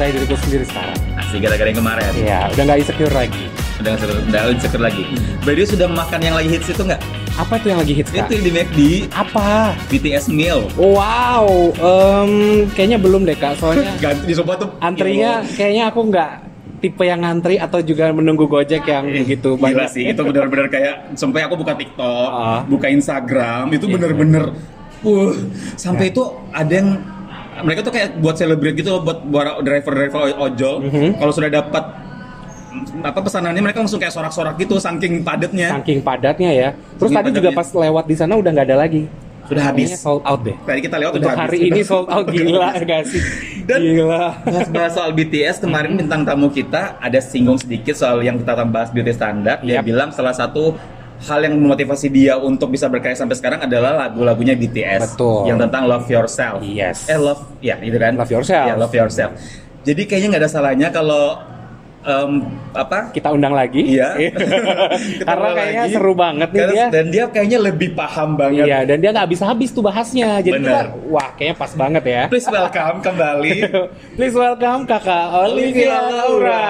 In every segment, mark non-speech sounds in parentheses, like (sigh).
mencintai diriku sendiri sekarang. Asli gara-gara yang kemarin. Iya, udah nggak insecure lagi. Udah nggak insecure lagi. Berarti sudah makan yang lagi hits itu nggak? Apa tuh yang lagi hits kak? Itu di McD Apa? BTS meal. Wow, em, kayaknya belum deh kak. Soalnya (laughs) Ganti di sobat tuh. antrinya kayaknya aku nggak tipe yang ngantri atau juga menunggu gojek yang begitu Gila banyak. sih, itu benar-benar kayak sampai aku buka TikTok, Ah. buka Instagram, itu Iya. bener-bener uh, sampai itu ada yang mereka tuh kayak buat celebrate gitu loh buat buat driver-driver ojol. Mhm. Kalau sudah dapat apa pesanannya mereka langsung kayak sorak-sorak gitu saking padatnya. Saking padatnya ya. Terus Saking tadi juga padatnya. pas lewat di sana udah nggak ada lagi. Sudah habis. Sold out deh. Tadi kita lewat Untuk udah hari habis. ini sold out gila gak sih? Dan- gila. Bahas-bahas soal BTS kemarin bintang tamu kita ada singgung sedikit soal yang kita bahas beauty standar. Dia Yap. bilang salah satu hal yang memotivasi dia untuk bisa berkarya sampai sekarang adalah lagu-lagunya BTS Betul. yang tentang love yourself. Yes. Eh love, ya itu kan. Love yourself. Ya love yourself. Jadi kayaknya nggak ada salahnya kalau em, apa? Kita undang lagi. Iya. (laughs) Karena kayaknya lagi. seru banget nih Karena- dia. Dan dia kayaknya lebih paham banget. Iya, dan dia nggak habis-habis tuh bahasnya. Jadi Bener. kita, wah kayaknya pas banget ya. Please welcome kembali. (laughs) Please welcome kakak Olivia Laura.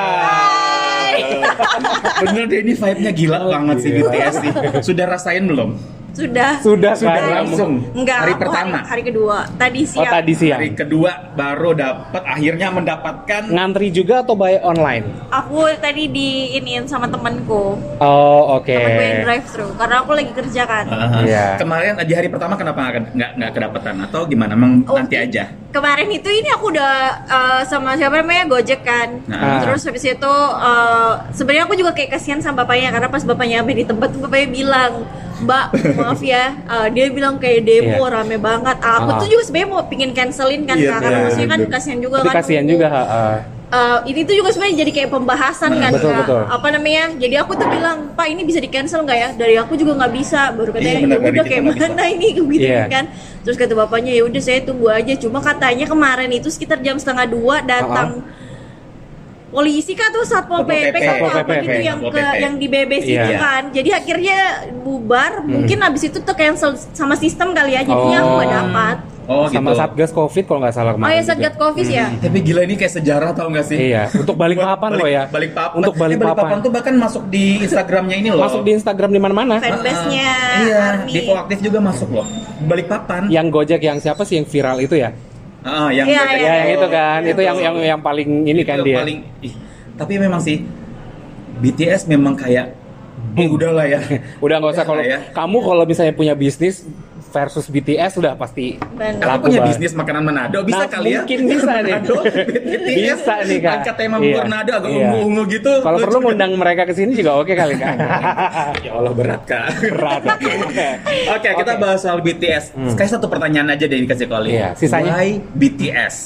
Bener deh ini vibe-nya gila banget sih. BTS nih. Sudah rasain belum? Sudah. Sudah Sudah kan? langsung. Enggak, hari pertama. Hari, hari kedua. Tadi Oh siang. tadi siang. Hari kedua baru dapat akhirnya mendapatkan Ngantri juga atau by online? Aku tadi diinin sama temanku. Oh oke. Temanku yang drive thru karena aku lagi kerja kan. Aha. Iya. Kemarin di hari pertama kenapa nggak nggak nggak kedapatan atau gimana? Emang Oh, nanti aja. Kemarin itu ini aku udah uh, sama siapa namanya Gojek kan. Nah. Terus habis itu uh, sebenarnya aku juga kayak kasihan sama bapaknya karena pas bapaknya sampai di tempat tuh bapaknya bilang, "Mbak, maaf ya." Uh, dia bilang kayak demo Iya. rame banget. Ah, aku Ah. tuh juga sebenarnya mau pingin cancelin kan Kak, karena iya, maksudnya kan kasihan juga Tapi kan. kasihan juga. ha. Eh, ini tuh juga sebenarnya jadi kayak pembahasan kan betul, Kak. betul. apa namanya jadi aku tuh bilang pak ini bisa di cancel nggak ya dari aku juga nggak bisa baru katanya Iya, benar, ya dari udah kayak nggak bisa." mana ini (laughs) gitu Iya. kan terus kata bapaknya ya udah saya tunggu aja cuma katanya kemarin itu sekitar jam setengah dua datang polisi kah tuh satpol Satpol pp PP. kan Satpol apa PP. gitu yang ke yang di BBS Iya. itu kan jadi akhirnya bubar mungkin abis itu tuh cancel sama sistem kali ya jadinya aku nggak Oh. dapat Oh Sama gitu. Satgas Covid kalau nggak salah oh kemarin. ya juga. satgas covid ya Tapi gila ini kayak sejarah tau gak sih? Iya, untuk balik papan loh ya. Balik papan. Untuk balik Eh, papan. tuh bahkan masuk di Instagramnya ini loh. Masuk di Instagram di mana-mana. fanbase-nya Iya, Army. di Proaktif juga masuk loh. Balik papan. Yang Gojek yang siapa sih yang viral itu ya? Ah, yang iya, Ya, yang itu kan, Iya, itu yang yang yang paling ini kan dia. paling ih, tapi memang sih BTS memang kayak eh, udahlah ya. (laughs) Udah nggak usah kalau Ya. kamu kalau misalnya punya bisnis versus BTS udah pasti Bener. Aku laku punya banget. bisnis makanan Manado bisa Nah, kali ya? mungkin bisa nih. Manado, BTS, Bisa nih, Kak. Angkat tema Iya. Manado agak Iya. ungu-ungu gitu. Kalau perlu ngundang mereka ke sini juga oke kali kan. (laughs) Ya Allah berat kak. Berat. (laughs) Oke, kita Oke. bahas soal BTS. Hmm. Sekali satu pertanyaan aja deh dikasih ke Oli. Iya, sisanya- Why BTS?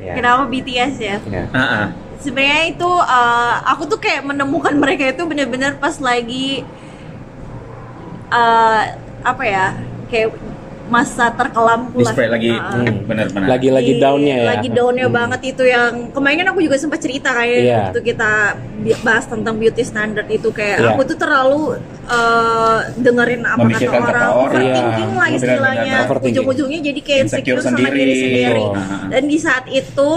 Ya. kenapa BTS ya Ya. Ah, ah. sebenarnya itu uh, aku tuh kayak menemukan mereka itu bener-bener pas lagi uh, apa ya kayak masa terkelamku lah Display lagi Uh, hmm, benar-benar. Lagi-lagi Lagi- downnya ya. lagi downnya Hmm. banget itu yang kemarin kan aku juga sempat cerita kayak Iya. waktu kita bahas tentang beauty standard itu kayak Iya. aku tuh terlalu uh, dengerin apa kata Memikirkan kata orang, orang. overthinking Iya. lah istilahnya Benar-benar overthinking. ujung-ujungnya jadi kayak Insecure insecure sama sendiri. diri sendiri Betul. dan di saat itu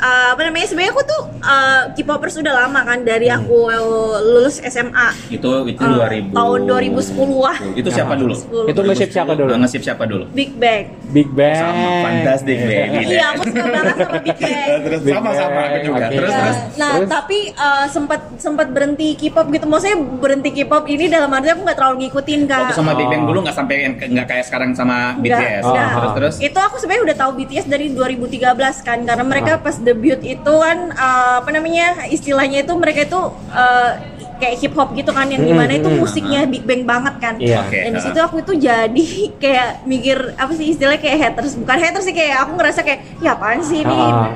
uh, apa namanya sebenarnya aku tuh uh, K-popers udah lama kan dari Hmm. aku lulus SMA Itu itu Uh, 2000. tahun 2010 lah Itu siapa dulu? 10. Itu nge-ship siapa dulu? Nge-ship siapa dulu? Big Bang Big Bang. Sama Fantastic Baby. iya aku suka banget sama Big Bang Terus Big sama-sama aku Bang, juga. oke. Terus terus. nah, Terus? tapi uh, sempat sempat berhenti K-pop gitu. Maksudnya berhenti K-pop ini dalam arti aku nggak terlalu ngikutin kak. Waktu sama Big Bang Oh. dulu nggak sampai yang- nggak kayak sekarang sama BTS. Oh. nggak. Terus terus. Itu aku sebenarnya udah tahu BTS dari 2013 kan, karena mereka Ah. pas debut itu kan uh, apa namanya istilahnya itu mereka itu uh, kayak hip hop gitu kan, yang di mana itu Mm, mm, musiknya Big Bang banget kan. Iya. Oke. Dan di situ aku itu jadi (laughs) kayak mikir apa sih istilahnya kayak haters bukan haters sih kayak aku ngerasa kayak ya apaan sih ini Ah.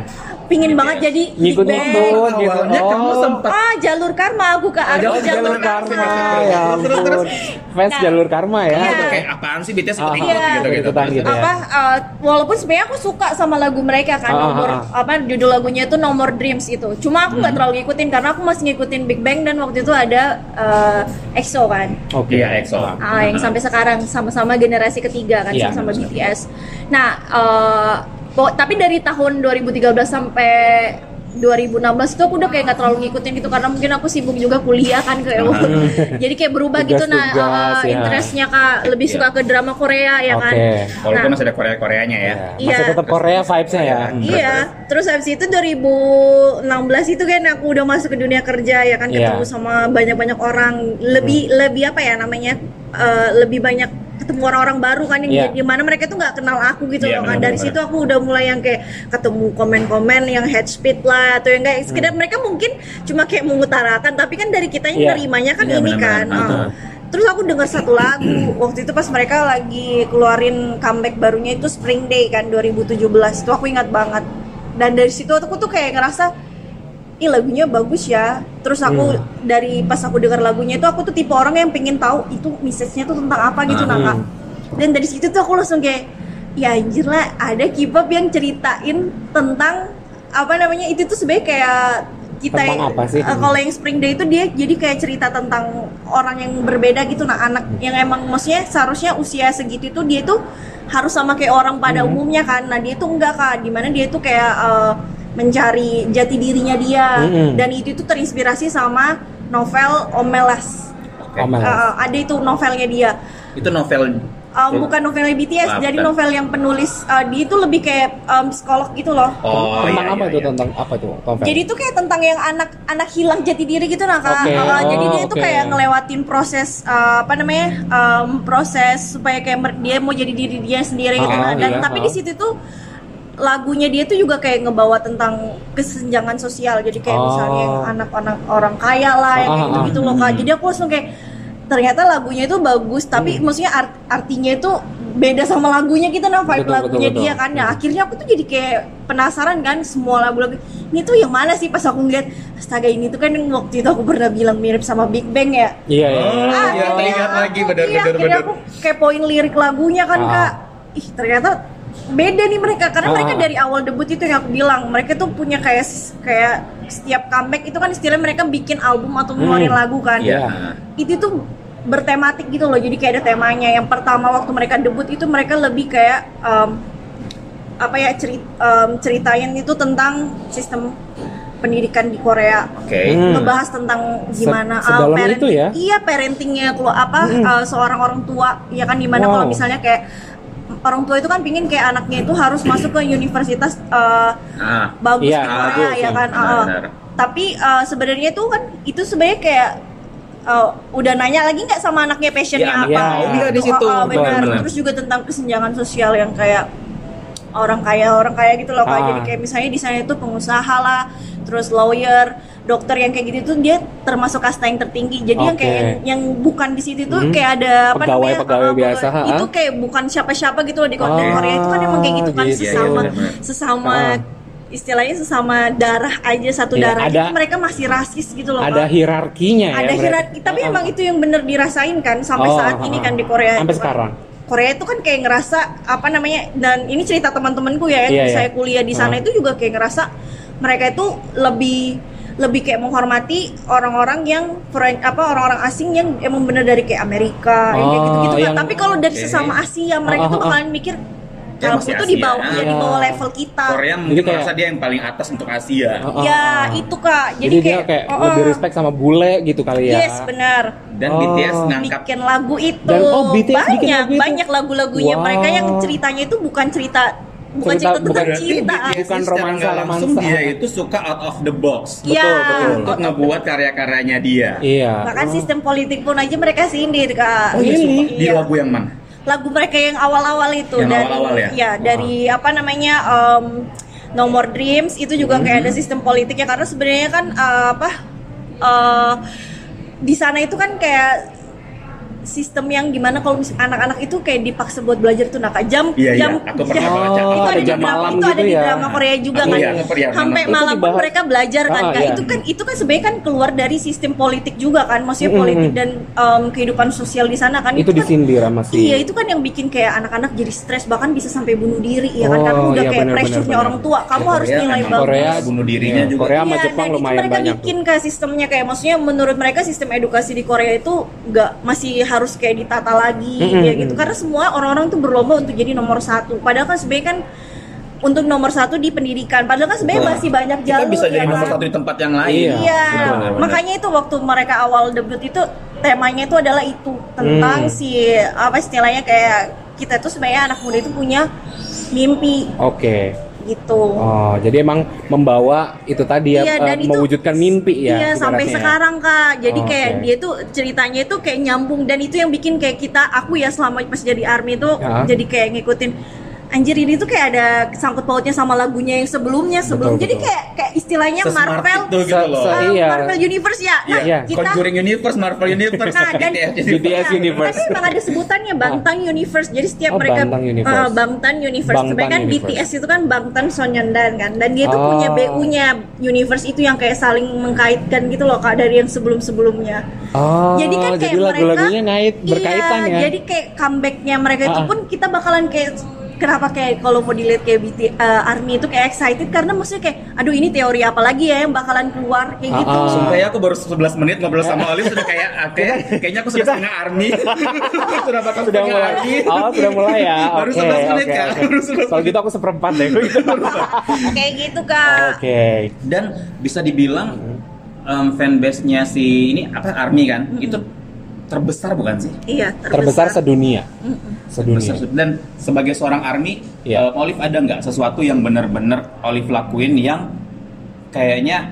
Pingin banget jadi Big Ngikut Bang. ngikut gitu. Awalnya kamu Oh. sempat Ah, jalur karma aku ke arah Oh, jalur karma ya Terus, terus. Fans Nah, jalur karma ya. iya. Kayak apaan sih BTS ikut Ah, ikut iya. gitu gitu. Gitu. ya. apa uh, walaupun sebenarnya aku suka sama lagu mereka kan Ah, nomor ah. apa judul lagunya itu nomor dreams itu cuma aku nggak Hmm. terlalu ngikutin karena aku masih ngikutin Big Bang dan waktu itu ada uh, EXO kan Oke. Iya, EXO. Ah, yang sampai sekarang sama-sama generasi ketiga kan Iya, sama benar. BTS. Nah, eh, Po- tapi dari tahun 2013 sampai 2016 itu aku udah kayak nggak terlalu ngikutin gitu karena mungkin aku sibuk juga kuliah kan kayak (laughs) jadi kayak berubah gitu nah Tugas-tugas, uh, ya. interestnya kak lebih suka ke drama Korea ya kan? Oke. Walaupun Nah, masih ada Korea Koreanya ya. Masih Iya. tetap Korea vibes-nya ya. Iya, terus habis itu 2016 itu kan aku udah masuk ke dunia kerja ya kan? Iya. ketemu sama banyak-banyak orang. Lebih lebih apa ya namanya? Eh, lebih banyak ketemu orang-orang baru kan yang Iya. di mana mereka tuh nggak kenal aku gitu Iya, loh kan dari situ aku udah mulai yang kayak ketemu komen-komen yang head speed lah atau yang kayak sekedar mereka mungkin cuma kayak mengutarakan tapi kan dari kita yang Iya. nerimanya kan Iya, ini kan. Oh. Terus aku dengar satu lagu waktu itu pas mereka lagi keluarin comeback barunya itu Spring Day kan 2017 itu aku ingat banget dan dari situ aku tuh kayak ngerasa ih lagunya bagus ya terus aku dari pas aku dengar lagunya itu aku tuh tipe orang yang pengen tahu itu message-nya tuh tentang apa gitu Ah. nah Kak. dan dari situ tuh aku langsung kayak ya anjir lah ada K-pop yang ceritain tentang apa namanya itu tuh sebenarnya kayak kita Tentang apa sih? eh, kalau yang Spring Day itu dia jadi kayak cerita tentang orang yang berbeda gitu nah anak yang emang maksudnya seharusnya usia segitu itu dia tuh harus sama kayak orang pada Hmm. umumnya kan nah dia tuh enggak kak di mana dia tuh kayak eh, mencari jati dirinya dia Mm-mm. dan itu tuh terinspirasi sama novel Omelas. Oh. Eh, ada itu novelnya dia Itu novel Eh, bukan novelnya BTS Wah, jadi novel yang penulis eh, dia itu lebih kayak em, psikolog gitu loh Oh, tentang iya, apa iya, tuh iya. tentang apa tuh novel? Jadi itu kayak tentang yang anak anak hilang jati diri gitu nah kak. Oke, Uh, oh, jadi dia itu kayak ngelewatin proses uh, apa namanya um, proses supaya kayak mer- dia mau jadi diri dia sendiri gitu. Ah, Nah, dan iya, tapi ah. di situ tuh lagunya dia tuh juga kayak ngebawa tentang kesenjangan sosial. Jadi kayak Oh. misalnya anak-anak orang kaya lah yang kayak Ah, ah, gitu gitu loh kak. Jadi aku langsung kayak ternyata lagunya itu bagus tapi Hmm. maksudnya art- artinya itu beda sama lagunya gitu nah vibe Betul, lagunya betul, dia betul. kan nah akhirnya aku tuh jadi kayak penasaran kan semua lagu-lagu ini tuh yang mana sih pas aku ngeliat astaga ini tuh kan yang waktu itu aku pernah bilang mirip sama Big Bang ya Iya, iya. Oh, Ah, iya, ingat aku- lagi benar iya, benar akhirnya benar. aku kepoin lirik lagunya kan Ah. kak ih ternyata beda nih mereka karena Ah. mereka dari awal debut itu yang aku bilang mereka tuh punya kayak kayak setiap comeback itu kan istilahnya mereka bikin album atau ngeluarin Hmm. lagu kan Iya. itu tuh bertematik gitu loh jadi kayak ada temanya yang pertama waktu mereka debut itu mereka lebih kayak em, apa ya cerit, em, ceritain itu tentang sistem pendidikan di Korea Oke. Hmm. ngebahas tentang gimana Se- sedalam parent- itu ya? iya parentingnya kalau apa Hmm. eh, seorang orang tua ya kan kalau Wow. misalnya kayak orang tua itu kan pingin kayak anaknya itu harus masuk ke universitas eh, Ah, bagus Iya, di Korea bagus, ya kan benar, uh, benar. tapi uh, sebenarnya itu kan itu sebenarnya kayak uh, udah nanya lagi nggak sama anaknya passionnya Iya, apa kayak dia gitu. di situ. Uh, uh, benar Benar, benar. terus juga tentang kesenjangan sosial yang kayak orang kaya orang kaya gitu loh. Ah. jadi kayak misalnya di sana itu pengusaha lah terus lawyer dokter yang kayak gitu tuh dia termasuk kasta yang tertinggi jadi yang kayak yang, yang bukan di situ tuh Hmm. kayak ada apa Pegawai- namanya pegawai uh, biasa, ha? itu kayak bukan siapa-siapa gitu loh di Korea, Ah, Korea itu kan emang kayak gitu kan gitu. Iya, iya, sesama sesama Ah. istilahnya sesama darah aja satu Iya, darah ada- itu mereka masih rasis gitu loh Ada Pak. hierarkinya ya. ada mereka. hierarki tapi Ah, emang itu yang bener dirasain kan sampai Oh, saat ah, ini ah. kan di Korea Sampai Itu kan- sekarang. Korea itu kan kayak ngerasa apa namanya dan ini cerita teman-temanku ya yang Iya, saya kuliah di sana Ah. itu juga kayak ngerasa mereka itu lebih lebih kayak menghormati orang-orang yang foreign- apa orang-orang asing yang emang bener dari kayak Amerika yang kayak Oh, gitu-gitu kan. Tapi kalau dari Oke. sesama Asia mereka Ah, tuh ah, ah. bakalan mikir Ya, kalau tuh Asia. di bawah ya, di Iya. bawah level kita. Korea mungkin kayak- merasa dia yang paling atas untuk Asia. Ah, ya ah. itu kak. Jadi, Jadi, dia kayak oh, lebih oh. respect sama bule gitu kali ya. Yes benar. Dan Oh. BTS ngangkat bikin lagu itu Dan, oh, BTS bikin banyak lagu itu? banyak lagu-lagunya Wow. mereka yang ceritanya itu bukan cerita bukan tentang bukan- cinta BTS Bukan romansa- nggak langsung dia itu suka out of the box Iya. betul. untuk ngebuat karya-karyanya dia. Iya. bahkan sistem politik pun aja mereka sindir kak Oh iya, Really? suka. di Iya. lagu yang mana? lagu mereka yang awal-awal itu Yang dari awal-awal ya? dari apa namanya um, No More Dreams itu juga kayak ada sistem politiknya karena sebenarnya kan uh, apa uh, di sana itu kan kayak sistem yang gimana kalau anak-anak itu kayak dipaksa buat belajar tuh nah Kak. jam Iya, iya. jam Aku pernah jam- baca. itu Oh, ada ada di jam drama malam itu ada gitu di ya. drama Korea juga Aku kan iya, iya, sampai Itu malam pun mereka belajar kan Ah, Kak. iya. itu kan itu kan sebenarnya kan keluar dari sistem politik juga kan maksudnya Mm-mm. politik dan um, kehidupan sosial di sana kan Itu kan- disindir sama si. Iya itu kan yang bikin kayak anak-anak jadi stres bahkan bisa sampai bunuh diri ya kan Oh, karena udah iya, kayak pressure-nya orang tua kamu Ya, harus Korea nilai bagus Korea bunuh dirinya Iya, juga. Korea sama Iya, Jepang itu lumayan mereka banyak bikin ke sistemnya kayak maksudnya menurut mereka sistem edukasi di Korea itu nggak masih harus kayak ditata lagi Mm-mm. ya gitu karena semua orang-orang tuh berlomba untuk jadi nomor satu padahal kan sebenarnya kan untuk nomor satu di pendidikan. Padahal kan sebenarnya masih banyak kita jalur bisa jadi ya nomor kan? satu di tempat yang lain Iya. Iya, benar. makanya itu waktu mereka awal debut itu temanya itu adalah itu tentang Hmm. si apa istilahnya kayak kita tuh sebenarnya anak muda itu punya mimpi Oke. Gitu. Oh, jadi emang membawa itu tadi ya Iya, dan itu- mewujudkan mimpi ya. Iya sampai ya. sekarang kak. Jadi Oh, kayak oke. dia tuh ceritanya itu kayak nyambung dan itu yang bikin kayak kita aku ya selama pas jadi army itu Ya. jadi kayak ngikutin anjir ini tuh kayak ada sangkut pautnya sama lagunya yang sebelumnya sebelum. Betul, jadi betul. kayak kayak istilahnya Sesmart Marvel itu gitu loh se- uh, iya. Marvel Universe ya. Nah, Iya. kita Conjuring Universe, Marvel Universe, Nah, dan BTS (laughs) Iya, Universe. Tapi emang ada sebutannya Bangtan Universe. Jadi setiap Oh, mereka Bangtan Universe. eh, Bangtan Universe. Bangtan Sebenarnya kan Universe. BTS itu kan Bangtan Sonyeondan kan. Dan dia tuh Oh. punya BU-nya Universe itu yang kayak saling mengkaitkan gitu loh Kak dari yang sebelum-sebelumnya. Oh, jadi kan kayak lagu-lagunya mereka ngait berkaitan iya, ya. Jadi kayak comebacknya mereka itu Ah. pun kita bakalan kayak kenapa kayak kalau mau dilihat kayak BT, eh, Army itu kayak excited karena maksudnya kayak aduh ini teori apa lagi ya yang bakalan keluar kayak Ah, gitu. ah. Sumpah ya aku baru 11 menit ngobrol sama Olive sudah kayak ah, kayak kayaknya aku sudah setengah army. (laughs) sudah bakal sudah mulai. army. Oh, sudah mulai ya. (laughs) Baru Oke, 11 menit oke, kan. Baru 11 Kalau gitu aku seperempat deh. (laughs) kayak gitu Kak. Oke. Dan bisa dibilang um, fanbase-nya si ini apa army kan? Itu terbesar bukan sih? Iya, Terbesar sedunia. Mm-mm. Sedunia. Terbesar. Dan sebagai seorang army, Iya. um, Olive ada nggak sesuatu yang benar-benar Olive lakuin yang kayaknya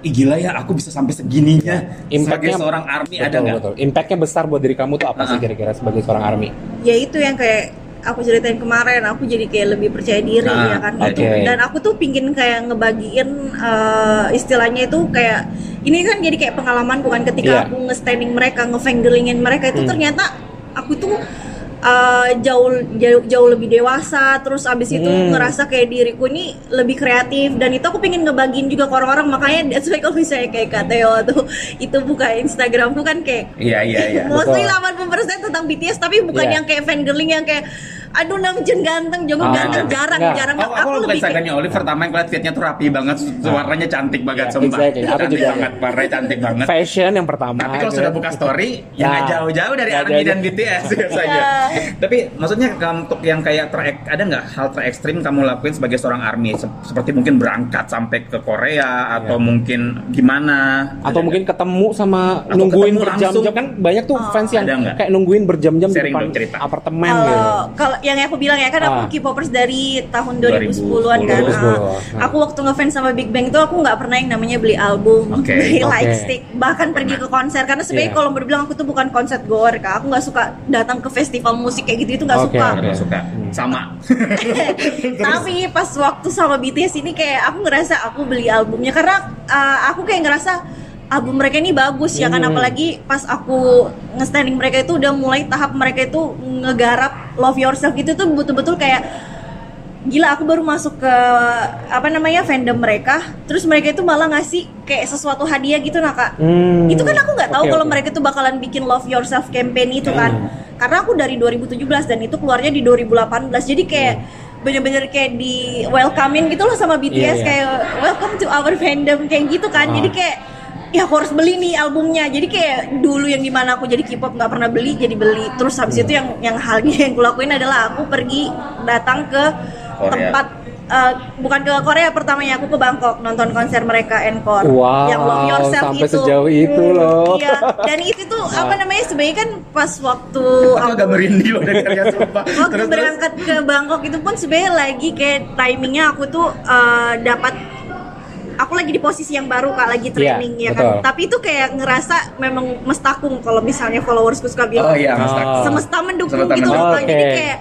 Ih gila ya, aku bisa sampai segininya sebagai Impact-nya- seorang army ada Betul, nggak? betul. Impact-nya besar buat diri kamu tuh apa sih Ah. kira-kira sebagai seorang army? ya itu yang kayak aku ceritain kemarin aku jadi kayak lebih percaya diri Ah, ya kan oke. gitu dan aku tuh pingin kayak ngebagiin eh, istilahnya itu kayak ini kan jadi kayak pengalaman bukan ketika Iya. aku nge-standing mereka nge-fangirlingin mereka itu Hmm. ternyata aku tuh eh, jauh jauh jauh lebih dewasa terus abis itu Hmm. ngerasa kayak diriku ini lebih kreatif dan itu aku pingin ngebagiin juga ke orang-orang makanya that's why kalau misalnya kayak Kak Theo tuh itu buka Instagramku kan kayak Iya iya iya. (laughs) Mostly Betul. 80% tentang BTS tapi bukan Iya. yang kayak fangirling yang kayak aduh Namjoon ganteng, Jungkook Ah, ganteng, jarang, enggak. jarang. Oh, aku, bukan lebih kayak- Instagramnya Olive pertama yang lihat feednya tuh rapi banget, warnanya cantik banget, Iya, sumpah. exactly. Aku Cantik juga. banget, warnanya cantik banget. Fashion yang pertama. Tapi kalau gitu. sudah buka story, ya nggak Nah, jauh-jauh dari ARMY dan BTS biasanya. Tapi maksudnya untuk yang kayak ter ada nggak hal terekstrim kamu lakuin sebagai seorang ARMY Se- seperti mungkin berangkat sampai ke Korea atau mungkin gimana? atau Ada mungkin ketemu sama Atau nungguin berjam-jam kan banyak tuh Oh. fans yang Ada nggak? kayak nungguin berjam-jam di Sharing depan dong cerita. apartemen gitu. kalau yang aku bilang ya kan aku Ah. K-popers dari tahun 2010-an kan. 2010. Ah. Ah. Aku waktu ngefans sama Big Bang itu aku nggak pernah yang namanya beli album, Oke. beli Oke. light stick, bahkan pergi ke konser karena sebenarnya Iya. kalau mau dibilang aku tuh bukan konser goer kak. Aku nggak suka datang ke festival musik kayak gitu itu nggak Oke, suka. oke. Nggak suka Hmm. sama. (laughs) Tapi pas waktu sama BTS ini kayak aku ngerasa aku beli albumnya karena uh, aku kayak ngerasa album mereka ini bagus ya kan Hmm. apalagi pas aku nge-standing mereka itu udah mulai tahap mereka itu ngegarap Love Yourself gitu tuh betul-betul kayak gila aku baru masuk ke apa namanya fandom mereka terus mereka itu malah ngasih kayak sesuatu hadiah gitu nah kak Hmm. itu kan aku nggak tahu Oke, kalau oke. mereka tuh bakalan bikin Love Yourself campaign itu kan Hmm. karena aku dari 2017 dan itu keluarnya di 2018 jadi kayak bener-bener kayak di welcomein gitu loh sama BTS Hmm. Iya, iya. kayak welcome to our fandom kayak gitu kan Ah. jadi kayak ya aku harus beli nih albumnya jadi kayak dulu yang di mana aku jadi K-pop nggak pernah beli jadi beli terus habis itu yang yang halnya (laughs) yang aku lakuin adalah aku pergi datang ke Korea. tempat eh, bukan ke Korea pertamanya aku ke Bangkok nonton konser mereka Encore Wow, yang Love Yourself sampai itu sejauh itu Hmm, loh. iya dan itu tuh (laughs) apa namanya sebenarnya kan pas waktu Aku agak merindih loh dengarnya sumpah. (laughs) Waktu Terus terus. berangkat ke Bangkok itu pun sebenarnya lagi kayak timingnya aku tuh eh, dapat aku lagi di posisi yang baru kak lagi training Iya, ya betul. kan tapi itu kayak ngerasa memang mestakung kalau misalnya followersku suka bilang Oh iya, Oh. Semesta mendukung Semesta gitu loh mendukung. Kak. jadi kayak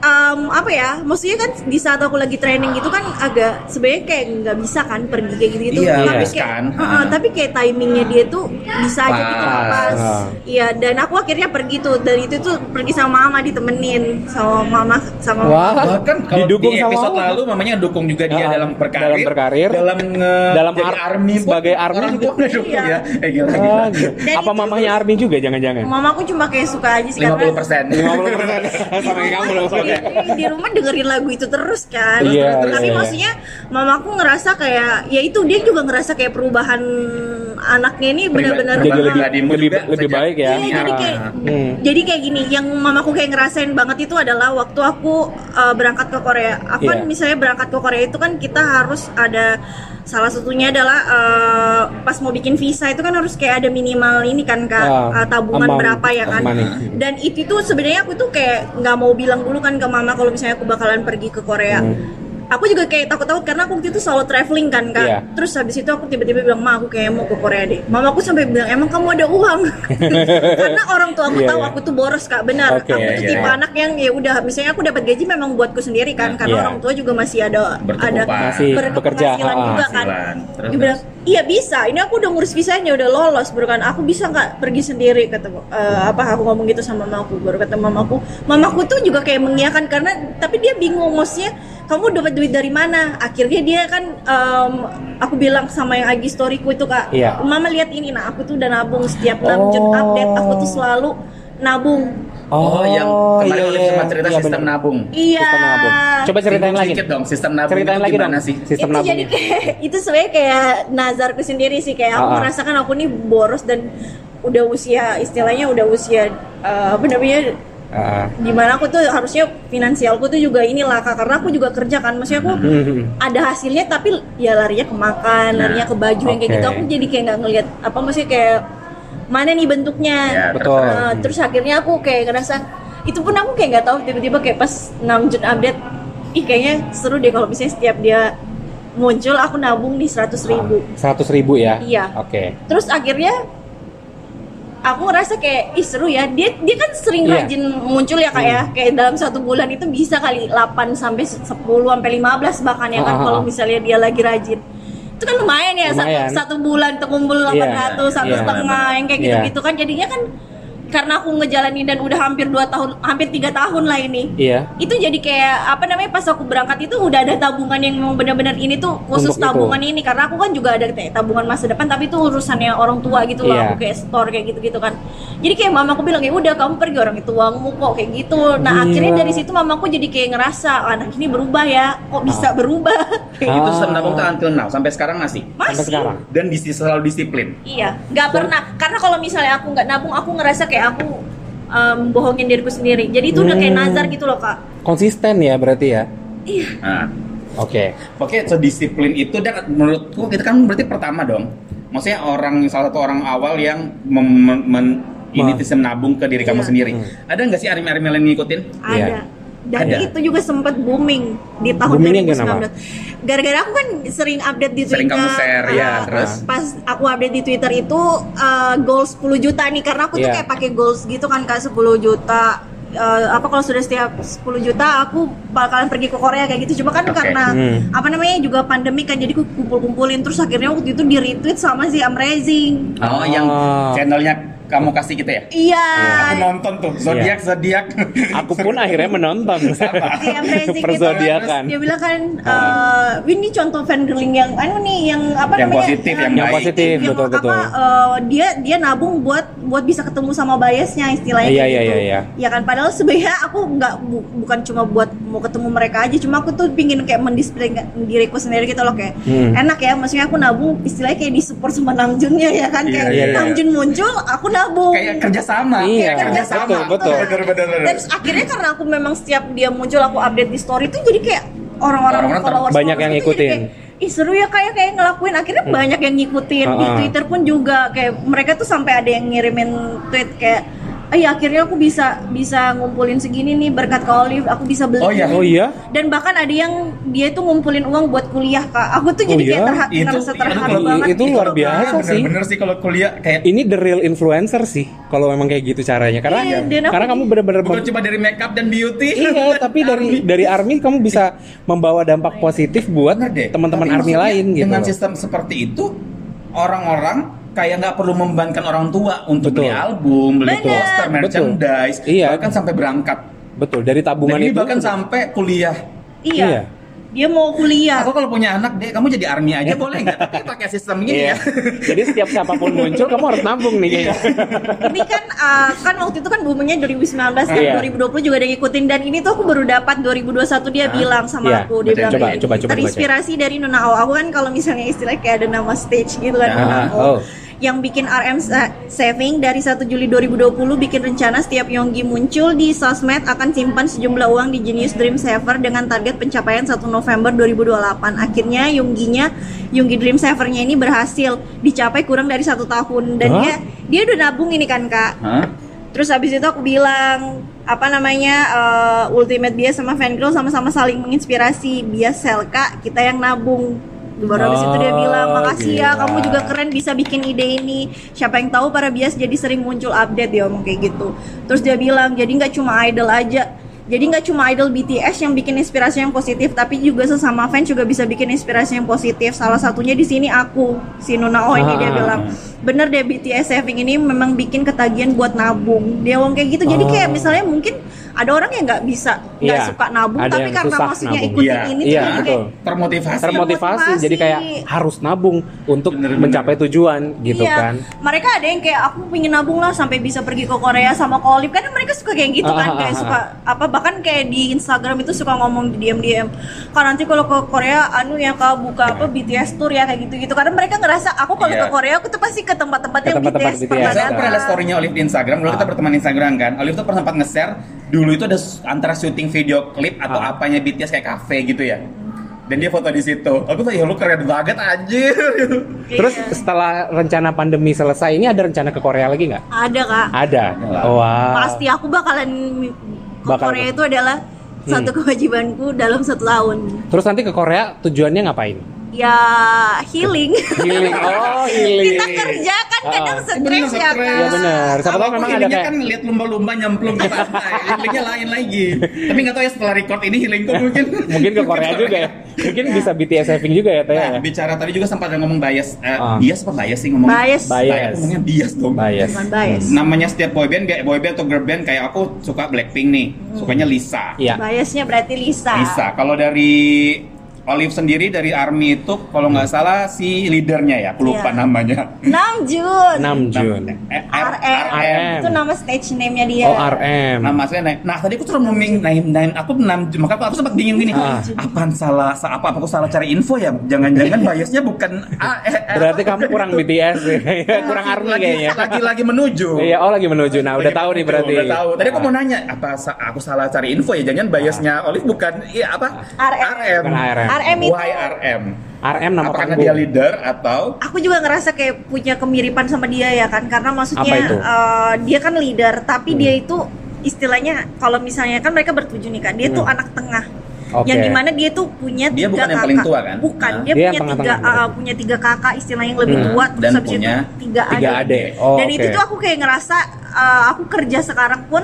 em, apa ya maksudnya kan di saat aku lagi training gitu kan agak sebenarnya kayak nggak bisa kan pergi kayak gitu gitu Iya, tapi harus kayak kan. Heeh, Ah. tapi kayak timingnya dia tuh bisa aja gitu Pas. pas Ah. iya dan aku akhirnya pergi tuh dan itu tuh pergi sama mama ditemenin sama mama sama Wah, Bahkan kalau didukung di sama episode Allah. lalu mamanya dukung juga dia Ah, dalam berkarir, dalam berkarir, dalam nge (laughs) dalam jadi ar- army pun sebagai army juga. tua ngedukung Iya. ya. Eh gila Ah, gila. gitu. Dan Apa itu mamahnya Army juga jangan-jangan? mamaku cuma kayak suka aja sih 50 persen. 50% sama kayak kamu loh di rumah dengerin lagu itu terus kan. Iya, Tapi iya, iya. maksudnya mamaku ngerasa kayak ya itu dia juga ngerasa kayak perubahan anaknya ini benar-benar Jadi lebih lebih, juga lebih sejak- baik ya. Iya, jadi kayak Hmm. jadi kayak gini, yang mamaku kayak ngerasain banget itu adalah waktu aku uh, berangkat ke Korea. Aku kan Iya. misalnya berangkat ke Korea itu kan kita harus ada salah satunya adalah uh, pas mau bikin visa itu kan harus kayak ada minimal ini kan kak uh, tabungan amount berapa ya kan. Dan itu tuh sebenarnya aku tuh kayak nggak mau bilang dulu kan ke mama kalau misalnya aku bakalan pergi ke Korea. Hmm. Aku juga kayak takut-takut karena aku waktu itu selalu traveling kan kak. Iya. Terus habis itu aku tiba-tiba bilang, ma aku kayak mau ke Korea deh. Mama aku sampai bilang, emang kamu ada uang? (laughs) karena orang tua aku Iya, tahu iya. aku tuh boros kak, benar. Oke, aku tuh iya, tipe iya. anak yang ya udah, misalnya aku dapat gaji memang buatku sendiri kan, karena Iya. orang tua juga masih ada ada Berkecukupan. Masih bekerja, ah, juga kan. Terus, Dia bilang, iya bisa. Ini aku udah ngurus visanya, udah lolos. Baru kan, aku bisa nggak pergi sendiri kata eh, apa aku ngomong gitu sama mamaku. Baru kata mamaku, mamaku tuh juga kayak mengiyakan karena tapi dia bingung maksudnya kamu dapat duit dari mana? Akhirnya dia kan em, aku bilang sama yang Agi storyku itu kak, Iya. mama lihat ini nah aku tuh udah nabung setiap 6 Jun Oh. update aku tuh selalu nabung. Oh, yang kemarin iya, Olive iya, sempat cerita iya, sistem benar. nabung. Iya. Sistem nabung. Coba ceritain lagi. sedikit dong, sistem nabung Ceritain itu lagi gimana dong. sih? Sistem itu jadi nabungnya. kayak itu sebenarnya kayak nazarku sendiri sih kayak aku Ah, ah. merasakan aku nih boros dan udah usia istilahnya udah usia eh, apa Ah. gimana aku tuh harusnya finansialku tuh juga inilah kak karena aku juga kerja kan maksudnya aku Hmm. (laughs) ada hasilnya tapi ya larinya ke makan larinya ke baju yang kayak gitu aku jadi kayak nggak ngelihat apa maksudnya kayak mana nih bentuknya Ya, Betul. Nah, terus akhirnya aku kayak ngerasa itu pun aku kayak nggak tahu tiba-tiba kayak pas 6 Jun update ih kayaknya seru deh kalau misalnya setiap dia muncul aku nabung di 100 ribu Seratus ribu ya? Iya. Oke. terus akhirnya aku ngerasa kayak ih seru ya dia dia kan sering Iya. rajin muncul ya kak ya kayak dalam satu bulan itu bisa kali 8 sampai 10 sampai 15 bahkan ya kan ah, kalau misalnya dia lagi rajin itu kan lumayan ya Lumayan. satu satu bulan terkumpul 800 satu iya. setengah yang kayak Iya. gitu gitu kan jadinya kan karena aku ngejalanin dan udah hampir 2 tahun hampir tiga tahun lah ini Iya. itu jadi kayak apa namanya pas aku berangkat itu udah ada tabungan yang memang benar-benar ini tuh khusus Untuk itu. tabungan ini karena aku kan juga ada kayak tabungan masa depan tapi itu urusannya orang tua gitu loh Iya. aku kayak store kayak gitu-gitu kan jadi kayak mamaku bilang ya udah kamu pergi orang itu uangmu kok kayak gitu nah Gila. akhirnya dari situ mamaku jadi kayak ngerasa "Oh, anak ini berubah ya kok bisa berubah (laughs) kayak Itu gitu tuh until now sampai sekarang masih. Sampai masih sekarang. Dan dis- selalu disiplin. Iya, nggak pernah. Karena kalau misalnya aku nggak nabung, aku ngerasa kayak aku em, bohongin diriku sendiri. Jadi itu udah kayak Hmm. nazar gitu loh kak. Konsisten ya berarti ya? Iya. Nah, Oke. Oke, sedisiplin itu dan menurutku itu kan berarti pertama dong. Maksudnya orang salah satu orang awal yang mem- men- ini Ma- sistem nabung ke diri kamu Iya. sendiri. Hmm. Ada nggak sih lain yang ngikutin? Ada. Dan Ada. itu juga sempat booming di tahun Boomingnya 2019. Gara-gara aku kan sering update di Sering Twitter. kamu share, ya, ah, terus? Pas aku update di Twitter itu uh, goals 10 juta nih karena aku tuh Iya. kayak pakai goals gitu kan Kak 10 juta. Eh, apa kalau sudah setiap 10 juta aku bakalan pergi ke Korea kayak gitu cuma kan Oke. karena Hmm. apa namanya juga pandemi kan jadi aku kumpul-kumpulin terus akhirnya waktu itu di retweet sama si Amazing Oh, yang Oh. channelnya kamu kasih gitu ya? iya Aku nonton tuh zodiak zodiak. Aku pun akhirnya menonton. Kayak Amazing gitu Persodiakan. Dia bilang kan, eh, ini contoh fangirling yang anu nih, yang apa Yang namanya? positif, yang Yang baik. positif, yang betul apa, betul. eh, dia dia nabung buat buat bisa ketemu sama biasnya istilahnya Iya, iya, gitu. iya, iya. Ya kan padahal sebenarnya aku nggak bu- bukan cuma buat mau ketemu mereka aja, cuma aku tuh pingin kayak mendisplay diriku sendiri gitu loh kayak Hmm. enak ya, maksudnya aku nabung istilahnya kayak di support sama Namjoonnya ya kan Iya, kayak iya, iya. Namjoon muncul, aku nabung. Kayak kerja sama. Iya, kerja sama. betul, betul. Bener, bener, bener. Dan akhirnya karena aku memang setiap dia muncul aku update di story itu jadi kayak orang-orang followers banyak yang followers itu jadi ngikutin. kayak, Ih seru ya kayak kayak ngelakuin akhirnya banyak yang ngikutin di Ah, ah. Twitter pun juga kayak mereka tuh sampai ada yang ngirimin tweet kayak eh akhirnya aku bisa bisa ngumpulin segini nih berkat ke Olive aku bisa beli Oh, iya. ini." Oh iya? dan bahkan ada yang dia tuh ngumpulin uang buat kuliah kak aku tuh Oh, jadi iya? kayak terha- itu ngerasa itu terharu kalau- banget itu luar loh, Kak. biasa sih. Bener-bener sih kalau kuliah kayak Ini the real influencer sih kalau memang kayak gitu caranya. Karena Iya, karena kamu bener-bener bukan mem- cuma dari makeup dan beauty. Iya, tapi (laughs) dari dari army kamu bisa membawa dampak positif buat Bener teman-teman army lain gitu. Dengan sistem seperti itu, orang-orang kayak nggak perlu membebankan orang tua untuk Betul. beli album, beli Bener. poster, merchandise, Iya. bahkan sampai berangkat. Betul, dari Dan tabungan ini itu bahkan sampai kuliah. iya. Iya. Dia mau kuliah Aku kalau punya anak deh, kamu jadi army aja (laughs) boleh nggak? Tapi pakai sistem gini Iya. ya. Jadi setiap siapa pun muncul kamu harus nabung nih kayaknya. ini kan uh, kan waktu itu kan boomingnya 2019 dan Iya. 2020 juga ada ngikutin dan ini tuh aku baru dapat 2021 dia Ah, bilang sama iya. aku dia bilang Coba, coba, coba terinspirasi dari Nuna Ao aku kan kalau misalnya istilah kayak ada nama stage gitu kan Ah, Nuna Ao. oh. Yang bikin RM sa- saving dari 1 Juli 2020 bikin rencana setiap Yonggi muncul di sosmed akan simpan sejumlah uang di Genius Dream Saver dengan target pencapaian 1 November 2028. Akhirnya Yongginya Yonggi Dream Savernya ini berhasil dicapai kurang dari satu tahun dan Hah? dia dia udah nabung ini kan kak. Hah? Terus habis itu aku bilang apa namanya uh, Ultimate Bias sama Fangirl sama-sama saling menginspirasi. Bias Selka kita yang nabung. Baru habis itu dia Oh, bilang makasih ya gila. kamu juga keren bisa bikin ide ini. Siapa yang tahu para bias jadi sering muncul update dia ngomong kayak gitu. Terus dia bilang jadi nggak cuma idol aja. Jadi nggak cuma idol BTS yang bikin inspirasi yang positif, tapi juga sesama fans juga bisa bikin inspirasi yang positif. Salah satunya di sini aku, si Nuna Oh ini dia Ah. bilang bener deh BTS saving ini memang bikin ketagihan buat nabung dia ngomong kayak gitu jadi Oh. kayak misalnya mungkin ada orang yang nggak bisa nggak Iya. suka nabung Ada tapi karena maksudnya nabung. ikutin Iya, ini iya, tuh jadi betul. kayak Termotivasi. termotivasi Termotivasi. jadi kayak harus nabung untuk Bener-bener. mencapai tujuan gitu iya, kan mereka ada yang kayak aku pengen nabung lah sampai bisa pergi ke Korea sama Kolib kan mereka suka kayak gitu Ah, kan ah, kayak ah, suka apa bahkan kayak di Instagram itu suka ngomong di DM DM kan nanti kalau ke Korea anu ya kak buka apa BTS tour ya kayak gitu gitu karena mereka ngerasa aku kalau Iya. ke Korea aku tuh pasti ke tempat-tempat Ke yang tempat-tempat BTS, BTS, pernah ya. Datang. story-nya Olive di Instagram, dulu kita Ah. berteman Instagram kan. Olive tuh pernah sempat nge-share dulu itu ada antara syuting video klip atau Ah. apanya BTS kayak cafe gitu ya. Dan dia foto di situ. Aku tuh ya lu keren banget anjir. terus Iya. setelah rencana pandemi selesai ini ada rencana ke Korea lagi nggak ada kak ada Ada. wah pasti aku bakalan ke Bakal- Korea itu adalah satu kewajibanku dalam satu tahun terus nanti ke Korea tujuannya ngapain ya healing healing oh healing kita kerja kan kadang Ah. stres Bener, ya stres. kan Iya benar. Siapa tahu Kalau memang ada kayak kan lihat lumba-lumba nyemplung ke pantai. (laughs) Healingnya lain lagi. Tapi nggak tahu ya setelah record ini healingku mungkin mungkin ke Korea juga ya. Mungkin bisa BTS saving juga ya Teh. Nah, ya? bicara tadi juga sempat ada ngomong bias. Eh, Ah. bias apa bias sih ngomong? bias Bias. Ngomongnya bias dong. Bias. bukan bias Namanya setiap boyband kayak boyband atau girl band kayak aku suka Blackpink nih. Sukanya Lisa. Iya. biasnya berarti Lisa Lisa. Kalau dari Olive sendiri dari ARMY itu kalau nggak salah si leadernya ya, aku lupa Iya. namanya. Namjoon 6 Jun. Eh, RM. RM. itu nama stage name-nya dia Oh RM. Nama saya naik. Nah tadi aku tuh ngomongin naik naik aku enam maka aku, aku sempat bingung gini. Ah. Apaan salah? sa- Apa aku salah cari info ya? Jangan-jangan biasnya bukan A, eh, Berarti kamu kurang BTS ya. (laughs) kurang ARMY lagi, kayaknya. Lagi lagi menuju. Iya, oh lagi menuju. Nah, udah tahu nih berarti. Udah tahu. Tadi aku mau nanya apa aku salah cari info ya? Jangan biasnya Olive bukan iya apa? RM. RM. RM. Itu Why RM? RM nama Apa karena panggung. dia leader atau aku juga ngerasa kayak punya kemiripan sama dia ya kan karena maksudnya eh, dia kan leader tapi Hmm. dia itu istilahnya kalau misalnya kan mereka bertujuh nih kan dia tuh Hmm. anak tengah Oke. yang di mana dia tuh punya Dia tiga bukan yang kakak paling tua, kan? bukan Nah. dia, Dia punya yang tiga berarti. punya tiga kakak istilahnya yang lebih Hmm. tua Dan terus habis punya itu tiga tiga adik, adik. Oh, dan oke. itu tuh aku kayak ngerasa eh, aku kerja sekarang pun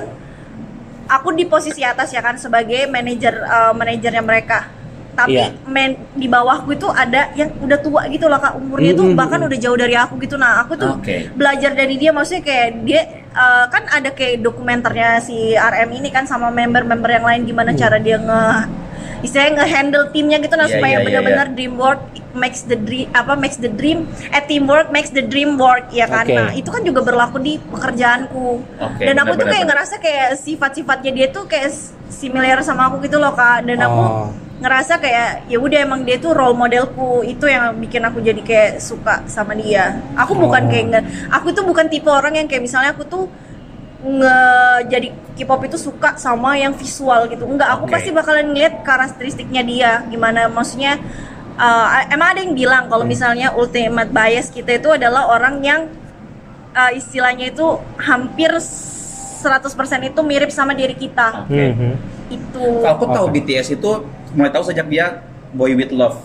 aku di posisi atas ya kan sebagai manajer eh, manajernya mereka tapi Iya. men di bawahku itu ada yang udah tua gitu loh kak umurnya tuh Mm-mm. bahkan udah jauh dari aku gitu nah aku tuh Oke. belajar dari dia maksudnya kayak dia eh, kan ada kayak dokumenternya si RM ini kan sama member-member yang lain gimana Hmm. cara dia nge istilahnya nge-handle timnya gitu nah Iya, supaya iya, iya, benar-benar dream work makes the dream apa makes the dream eh teamwork makes the dream work ya kan? Oke. nah itu kan juga berlaku di pekerjaanku. Oke, dan aku tuh benar-benar, kayak ngerasa kayak sifat-sifatnya dia tuh kayak similar sama aku gitu loh kak. Dan aku Oh. ngerasa kayak ya udah emang dia tuh role modelku. Itu yang bikin aku jadi kayak suka sama dia. Aku bukan Oh. kayak nge aku tuh bukan tipe orang yang kayak misalnya aku tuh nge jadi K-pop itu suka sama yang visual gitu enggak aku Oke. pasti bakalan ngeliat karakteristiknya dia gimana maksudnya uh, emang ada yang bilang kalau Hmm. misalnya ultimate bias kita itu adalah orang yang uh, istilahnya itu hampir 100% itu mirip sama diri kita Oke. Mhm. itu Kalau aku tahu Oke. BTS itu mulai tahu sejak dia Boy With Love.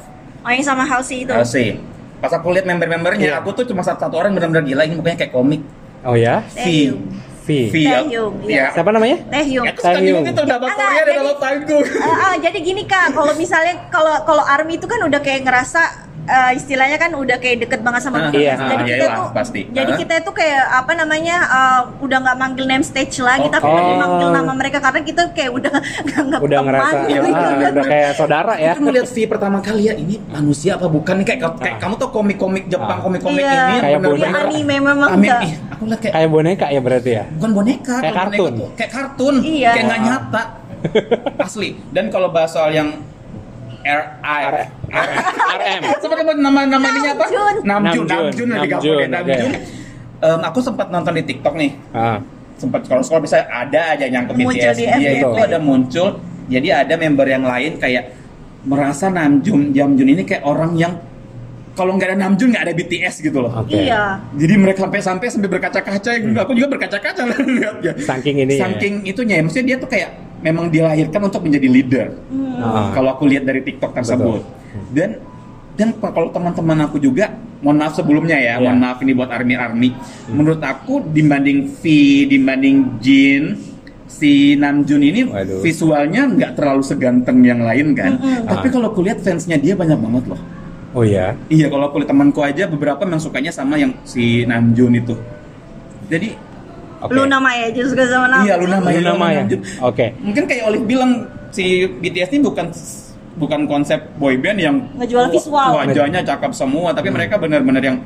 oh yang sama Halsey itu Halsey. Pas aku lihat member-membernya, Iya. aku tuh cuma satu, satu orang benar-benar gila ini mukanya kayak komik. Oh ya? V. Taehyung. V. V. Taehyung, iya. Siapa namanya? Taehyung Aku suka bingung itu Enggak, Korea di jadi- dalam timeku. Eh, ah, jadi gini kak, kalau misalnya kalau kalau Army itu kan udah kayak ngerasa eh, istilahnya kan udah kayak deket banget sama BTS. iya, jadi ah, kita iyalah, tuh pasti. jadi Ah. kita itu kayak apa namanya eh, udah nggak manggil name stage lagi, tapi Oke. lebih manggil Oh. nama mereka karena kita kayak udah (laughs) nganggap Udah teman ngerasa gitu. (laughs) ah, udah kayak saudara ya. Aku ngeliat V pertama kali ya, ini manusia apa bukan nih kayak kayak Ah. kamu tuh komik-komik Jepang, komik-komik Iya. ini Kayak Iya, boneka. anime memang enggak. ih, aku lihat kayak Kayak boneka ya berarti ya? bukan boneka, Kayak kalau boneka kartun. tuh kayak kartun, Iya. kayak nggak nyata. (laughs) Asli. Dan kalau bahas soal yang R I R- RM. (laughs) Seperti apa nama nama ininya apa? Namjoon. Namjoon, Namjoon. Namjoon lebih gampang Namjoon, ya, Namjoon. aku sempat nonton di TikTok nih. Ah, Sempat kalau scroll bisa ada aja yang ke Muncul BTS di dia FYP. itu ada muncul. Jadi ada member yang lain kayak merasa Namjoon, Jamjoon ini kayak orang yang kalau nggak ada Namjoon nggak ada BTS gitu loh. oke. Iya. Jadi mereka sampai-sampai sampai berkaca-kaca, aku juga berkaca-kaca (laughs) lihatnya. Saking ini ya. Saking itunya ya, maksudnya dia tuh kayak memang dilahirkan untuk menjadi leader. Hmm. Ah. Kalau aku lihat dari TikTok tersebut. Dan dan pa- kalau teman-teman aku juga, mohon maaf sebelumnya ya, Iya. mohon maaf ini buat army army. Menurut aku dibanding V, dibanding Jin, si Namjoon ini Waduh. visualnya nggak terlalu seganteng yang lain kan. Mm-mm. Tapi Ah. kalau aku lihat fansnya dia banyak banget loh. Oh ya. Iya, kalau aku lihat temanku aja beberapa memang sukanya sama yang si Namjoon itu. Jadi Oke. Luna Maya aja suka sama Namjoon. Iya, Luna Maya. Luna Maya. Oke. mungkin kayak Olive bilang si BTS ini bukan bukan konsep boyband yang Ngejual visual. wajahnya cakep semua, tapi mereka benar-benar yang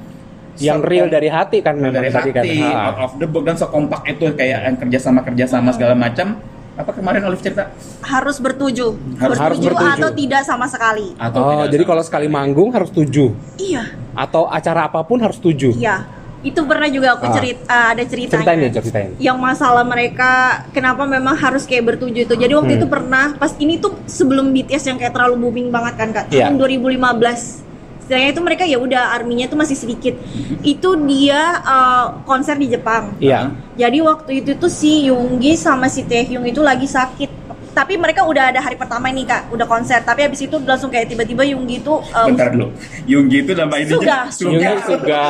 Yang real dari hati kan memang dari tadi kan. hati, Ah. out of the box dan sekompak itu kayak yang kerjasama kerjasama segala macam. Apa kemarin Olive cerita? Harus bertuju. Harus- harus bertuju. atau tidak sama sekali. Atau Oh, tidak jadi sama kalau sekali manggung harus tujuh Iya. atau acara apa pun harus tujuh. Iya. Itu pernah juga aku Ah. cerita ada ceritanya. Ceritain deh, ceritain. Yang masalah mereka kenapa memang harus kayak bertuju itu. Jadi waktu Hmm. itu pernah pas ini tuh sebelum BTS yang kayak terlalu booming banget kan Kak. Iya. Tahun 2015. Setelahnya itu mereka ya udah arminya tuh masih sedikit. Itu dia uh, konser di Jepang. Iya. Jadi waktu itu tuh si Yoongi sama si Taehyung itu lagi sakit. Tapi mereka udah ada hari pertama ini kak, udah konser. Tapi abis itu langsung kayak tiba-tiba Yoongi itu um, Bentar dulu. Yoongi itu nama ini Suga, (laughs) Suga.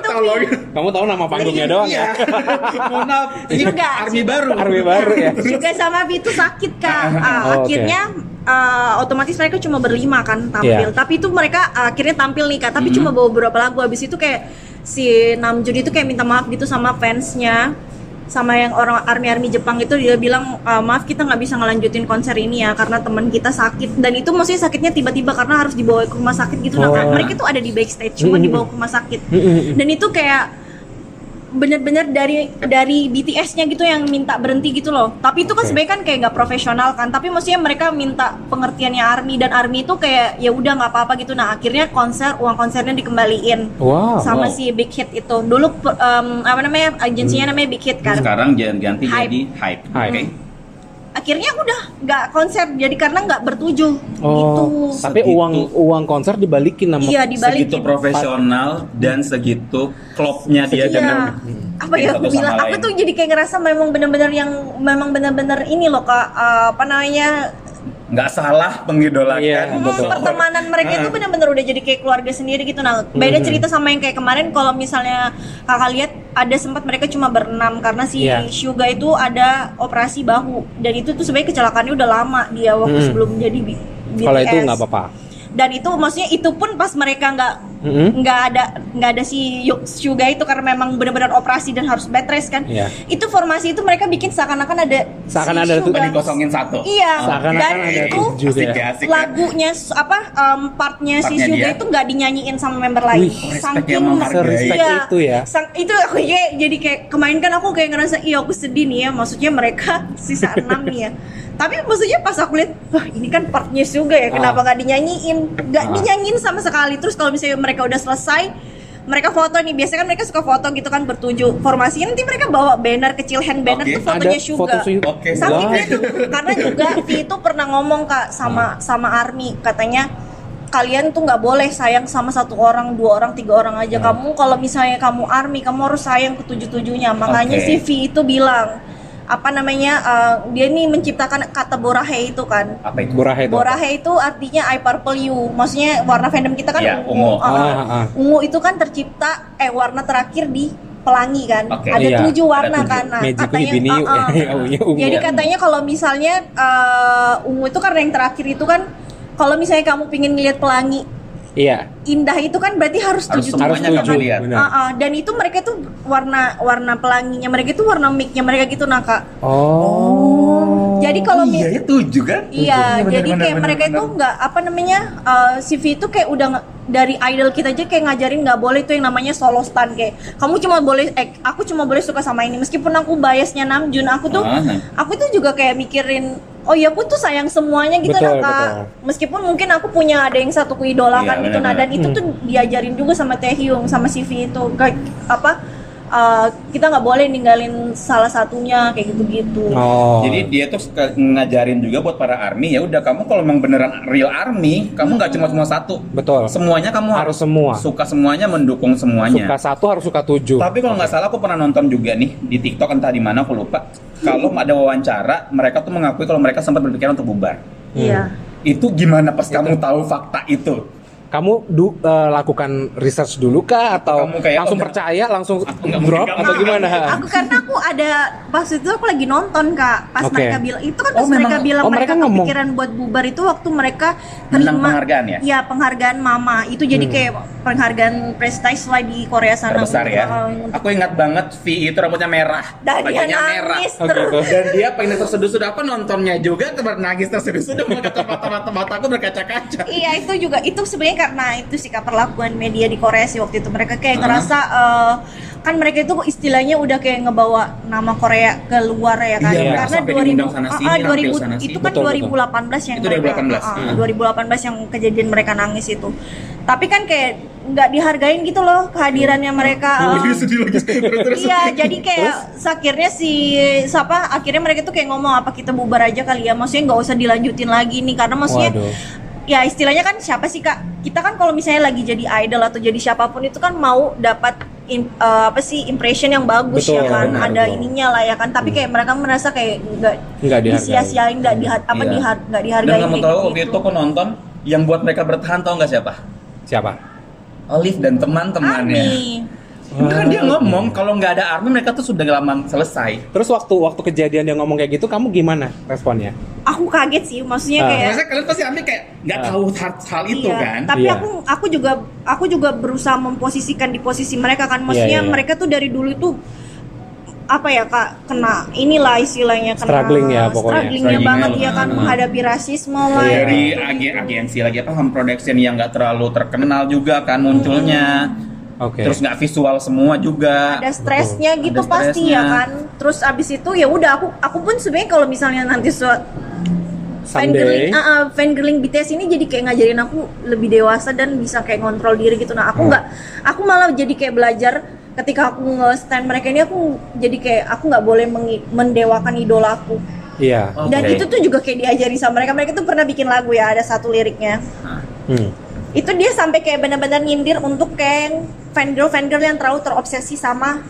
Tolong. Kamu tahu nama panggungnya doang Iya. ya? (laughs) Mohon maaf. Suga. army baru. Army baru ya. juga sama V itu sakit kak. Ah, Oh, akhirnya uh, otomatis mereka cuma berlima kan tampil. Iya. Tapi itu mereka uh, akhirnya tampil nih kak. Tapi Mhm. cuma bawa beberapa lagu. Abis itu kayak si Namjoon itu kayak minta maaf gitu sama fansnya sama yang orang army army Jepang itu dia bilang "Ah, maaf kita nggak bisa ngelanjutin konser ini ya karena teman kita sakit. Dan itu maksudnya sakitnya tiba-tiba karena harus dibawa ke rumah sakit gitu. Nah Oh. mereka tuh ada di backstage cuma dibawa ke rumah sakit. Dan itu kayak bener-bener dari dari BTS-nya gitu yang minta berhenti gitu loh. Tapi itu kan Oke. sebenarnya kan kayak nggak profesional kan. Tapi maksudnya mereka minta pengertiannya ARMY dan ARMY itu kayak ya udah nggak apa-apa gitu. Nah akhirnya konser uang konsernya dikembaliin Wow. sama wow. si Big Hit itu. Dulu em, apa namanya agensinya namanya Big Hit kan. Sekarang jangan ganti Hype. jadi hype. Hype. Oke. Akhirnya udah nggak konser jadi karena nggak bertuju Oh, gitu. tapi Segitu. uang uang konser dibalikin sama Iya dibalikin. Segitu profesional dan segitu klopnya dia Iya. dengan apa ya aku bilang aku tuh jadi kayak ngerasa memang bener-bener yang memang bener-bener ini loh kak eh, apa namanya nggak salah mengidolakan Iya, Hmm, betul. pertemanan mereka itu Ah. benar-benar udah jadi kayak keluarga sendiri gitu. Nah, beda cerita sama yang kayak kemarin kalau misalnya kakak lihat ada sempat mereka cuma berenam karena si Iya. Suga itu ada operasi bahu dan itu tuh sebenarnya kecelakaannya udah lama dia waktu Mhm. sebelum jadi B- BTS. Kalau itu nggak apa-apa. Dan itu maksudnya itu pun pas mereka nggak Mm-mm. nggak ada nggak ada si Suga itu karena memang benar-benar operasi dan harus bed rest kan. Iya. Itu formasi itu mereka bikin seakan-akan ada Seakan si ada tuh Suga. dikosongin satu Iya. Seakan-akan dan ada itu asik ya. ya asik ya. lagunya apa um, partnya si Partnya Suga dia. itu nggak dinyanyiin sama member lain. Wih, respect ya iya, itu ya. sang- itu aku ya jadi kayak kemarin kan aku kayak ngerasa iya aku sedih nih ya maksudnya mereka (laughs) sisa enam nih ya. Tapi maksudnya pas aku lihat, wah ini kan partnya Suga ya, kenapa Ah. nggak dinyanyiin? Nggak Ah. dinyanyiin sama sekali. Terus kalau misalnya mereka udah selesai, mereka foto nih. Biasanya kan mereka suka foto gitu kan bertuju formasinya. Nanti mereka bawa banner kecil hand banner Oke. tuh fotonya Ada Suga. foto Wah. dia tuh karena juga V itu pernah ngomong kak sama sama Army katanya kalian tuh nggak boleh sayang sama satu orang, dua orang, tiga orang aja. Hmm. Kamu kalau misalnya kamu Army, kamu harus sayang ke tujuh tujuhnya. Makanya Oke. si V itu bilang apa namanya uh, dia nih menciptakan kata borahe itu kan. apa itu Borahe itu. apa? Borahe itu artinya I purple you. Maksudnya warna fandom kita kan Iya, ungu. ungu. Uh, Ah, ah, ah. Ungu itu kan tercipta eh warna terakhir di pelangi kan. Oke. Ada Iya, tujuh ada warna tujuh. kan. Nah, Magic katanya uh, uh. (laughs) Ungu. Jadi Iya. katanya kalau misalnya uh, ungu itu karena yang terakhir itu kan kalau misalnya kamu pingin ngeliat pelangi Iya. indah itu kan berarti harus Harus tujuh semuanya Harus tujuh tujuh. kamu lihat. Benar. Ah, ah. dan itu mereka tuh warna warna pelanginya mereka itu warna mic-nya mereka gitu nah kak. Oh. Jadi kalau mi- iya ya tujuh kan Iya, Bener, jadi bener, kayak bener, mereka bener. itu nggak apa namanya uh, CV itu kayak udah dari idol kita aja kayak ngajarin nggak boleh tuh yang namanya solo stan kayak kamu cuma boleh eh aku cuma boleh suka sama ini meskipun aku biasnya Namjoon aku tuh Ah. aku tuh juga kayak mikirin oh ya aku tuh sayang semuanya gitu Betul, nah kak betul. meskipun mungkin aku punya ada yang satu kuidolakan Iya, gitu nah dan itu tuh diajarin juga sama Taehyung sama CV itu kayak apa eh, kita nggak boleh ninggalin salah satunya kayak gitu-gitu Oh. Jadi dia tuh ngajarin juga buat para army ya udah kamu kalau memang beneran real army, kamu nggak cuma cuma satu. betul. Semuanya kamu Harus semua. Suka semuanya, mendukung semuanya. Suka satu harus suka tujuh. Tapi kalau nggak salah aku pernah nonton juga nih di TikTok entah di mana aku lupa. Kalau (laughs) ada wawancara, mereka tuh mengakui kalau mereka sempat berpikiran untuk bubar. iya Itu gimana pas kamu tahu fakta itu? Kamu du- eh, lakukan research dulu kah atau Kamu kayak, langsung oh, percaya langsung drop mungkin atau gimana? aku karena aku ada pas itu aku lagi nonton kak pas Oke. mereka bilang itu kan Oh, pas mereka memang- bilang oh, mereka mereka, kepikiran buat bubar itu waktu mereka Menang terima penghargaan ya? Iya, penghargaan mama itu jadi Hmm. kayak penghargaan prestige lah di Korea sana Terbesar untuk- ya. uh, Aku ingat banget V itu rambutnya merah, dan dia bajunya merah. nangis Oh, terus gitu. Dan dia pengen terseduh-seduh apa nontonnya juga nangis terseduh-seduh mata mata mata aku berkaca-kaca. Iya itu juga itu sebenarnya karena itu sikap perlakuan media di Korea sih waktu itu mereka kayak Hah? ngerasa eh, kan mereka itu istilahnya udah kayak ngebawa nama Korea keluar ya kan Iya, karena sampai 2000 diundang sana ah, sini, ah, nampil 2000 sana itu sini. kan Betul, 2018 yang Itu 2018, mereka, ah, ah, hmm. 2018 yang kejadian mereka nangis itu tapi kan kayak nggak dihargain gitu loh kehadirannya mereka Oh, dia sedih lagi. Terus, (laughs) terus. Iya, jadi kayak akhirnya si siapa akhirnya mereka tuh kayak ngomong apa kita bubar aja kali ya. Maksudnya nggak usah dilanjutin lagi nih karena maksudnya Waduh. ya istilahnya kan siapa sih Kak? Kita kan kalau misalnya lagi jadi idol atau jadi siapa pun itu kan mau dapat im- eh, apa sih impression yang bagus Betul, ya kan. benar, Ada betul. ininya lah ya kan. Tapi kayak mereka merasa kayak nggak disia-siain, nggak diha- apa Iya. dihar- nggak Dan dihargai kamu kayak tahu gitu. waktu itu aku nonton yang buat mereka bertahan tahu nggak siapa? Siapa? Olive dan teman-temannya. Army. Itu kan dia ngomong kalau nggak ada Army mereka tuh sudah lama selesai. Terus waktu waktu kejadian dia ngomong kayak gitu, kamu gimana responnya? Aku kaget sih, maksudnya Ah. kayak Maksudnya kalian pasti Army kayak nggak Ah. tahu hal, hal itu Iya, kan? Tapi Iya. aku aku juga aku juga berusaha memposisikan di posisi mereka kan. Maksudnya Iya, iya, iya. mereka tuh dari dulu itu apa ya kak kena inilah istilahnya kena Struggling ya pokoknya. strugglingnya Struggling banget ya. kan Ah. menghadapi rasisme lah Iya. Dari gitu. ag- agensi lagi apa home production yang nggak terlalu terkenal juga kan munculnya. Oke. Terus nggak visual semua juga. ada stresnya Betul. gitu Ada pasti stresnya. ya kan terus abis itu ya udah aku aku pun sebenarnya kalau misalnya nanti Someday. ah, ah, fangirling BTS ini jadi kayak ngajarin aku lebih dewasa dan bisa kayak ngontrol diri gitu. Nah, aku Hmm. nggak, aku malah jadi kayak belajar ketika aku nge-stand mereka ini aku jadi kayak aku nggak boleh mendewakan idola aku. Iya. Dan Oke. itu tuh juga kayak diajari sama mereka. Mereka tuh pernah bikin lagu ya, ada satu liriknya. Hmm. Itu dia sampai kayak benar-benar nyindir untuk kayak fangirl fangirl yang terlalu terobsesi sama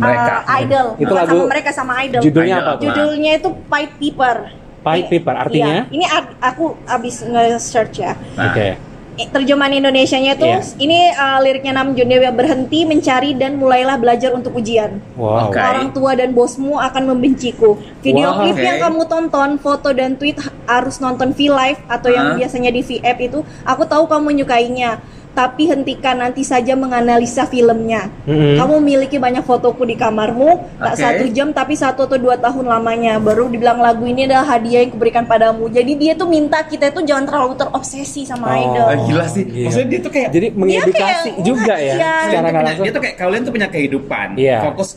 Mereka. uh, idol. Itu Bukan lagu- sama mereka sama idol. Judulnya apa? Judulnya itu Pied Piper. Pied Piper, artinya? Iya, ini aku abis nge-search ya. Oke. Eh, Terjemahan Indonesianya tuh Iya. ini uh, liriknya Nam Dewa berhenti mencari dan mulailah belajar untuk ujian. Wow. Oke. Orang tua dan bosmu akan membenciku. Video Wow. klip Oke. yang kamu tonton, foto dan tweet harus nonton V Live atau Hah? yang biasanya di V App itu. Aku tahu kamu menyukainya, tapi hentikan nanti saja menganalisa filmnya. Mm-mm. Kamu memiliki banyak fotoku di kamarmu, tak satu jam tapi satu atau dua tahun lamanya. Baru dibilang lagu ini adalah hadiah yang kuberikan padamu. Jadi dia tuh minta kita itu jangan terlalu terobsesi sama Oh. idol. Ah, gila sih. Iya. Maksudnya dia tuh kayak Jadi mengedukasi kayak- juga ya, iya. secara kalian tuh nggak punya, langsung. dia tuh kayak kalian tuh punya kehidupan. Iya. Fokus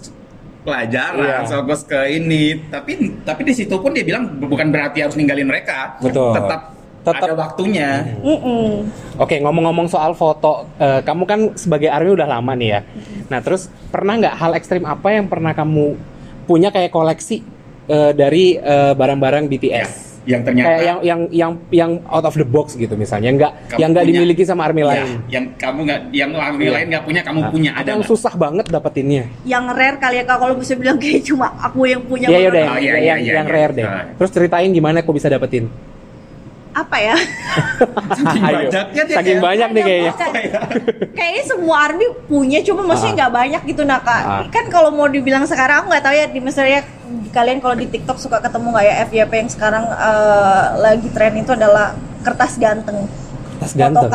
pelajaran, Iya. fokus ke ini. Tapi tapi di situ pun dia bilang bukan berarti harus ninggalin mereka. Betul. Tetap, Tetap- ada waktunya. Mm-mm. Oke, ngomong-ngomong soal foto, eh, kamu kan sebagai army udah lama nih ya. Nah, terus pernah nggak hal ekstrim apa yang pernah kamu punya kayak koleksi eh, dari eh, barang-barang BTS? Yang ternyata Kayak yang yang yang yang out of the box gitu misalnya, nggak yang nggak dimiliki sama army Iya, lain. yang kamu nggak, yang army Iya. lain nggak punya, kamu Nah, punya ada yang nggak? susah banget dapetinnya. Yang rare kali ya kalau bisa bilang kayak cuma aku yang punya. Iya, ya udah Oh, yang, iya, yang, iya, yang iya. rare deh. Ah. Terus ceritain gimana kok bisa dapetin. Apa ya? Saking banyaknya dia Saking kayak- banyak nih kayaknya. Kayaknya semua army punya, cuma maksudnya Ah. nggak banyak gitu nah kak. Ah. Kan kalau mau dibilang sekarang aku nggak tahu ya di misalnya kalian kalau di TikTok suka ketemu nggak ya FYP yang sekarang eh, lagi tren itu adalah kertas ganteng. Tas ganteng.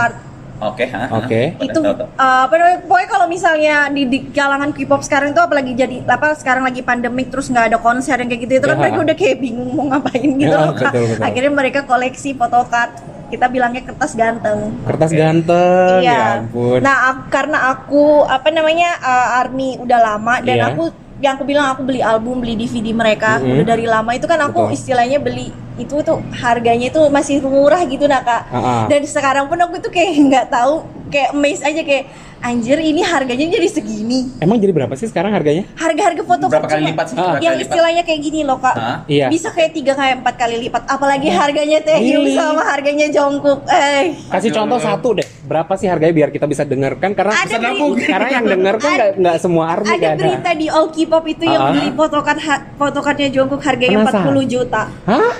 Oke. Oke. Itu eh, apa namanya pokoknya kalau misalnya di, di kalangan K-pop sekarang itu apalagi jadi apa sekarang lagi pandemik terus nggak ada konser yang kayak gitu itu kan Ya. mereka udah kayak bingung mau ngapain gitu Ya, loh betul, betul. akhirnya mereka koleksi photocard kita bilangnya kertas ganteng. Kertas ganteng, ya Iya. ampun. Nah, aku- karena aku apa namanya uh, army udah lama dan Iya. aku yang aku bilang aku beli album, beli DVD mereka Mhm. udah dari lama itu kan aku Betul. istilahnya beli itu tuh harganya itu masih murah gitu nah kak. Ah, ah. Dan sekarang pun aku tuh kayak (laughs) nggak tahu kayak amazed aja kayak anjir ini harganya jadi segini. Emang jadi berapa sih sekarang harganya? Harga-harga foto Berapa kali lipat sih? Berapa yang kali lipat? istilahnya kayak gini loh kak. Hah? Iya. Bisa kayak tiga kayak empat kali lipat. Apalagi harganya Taehyung Really? sama harganya Jungkook. Eh. Kasih Aduh. contoh satu deh. Berapa sih harganya biar kita bisa dengarkan karena Ada beri- karena yang denger kan nggak nggak semua army ada kan. berita di All K-pop itu yang Ah. beli photocard ha- photocardnya Jungkook harganya Penasaran. 40 juta. Hah?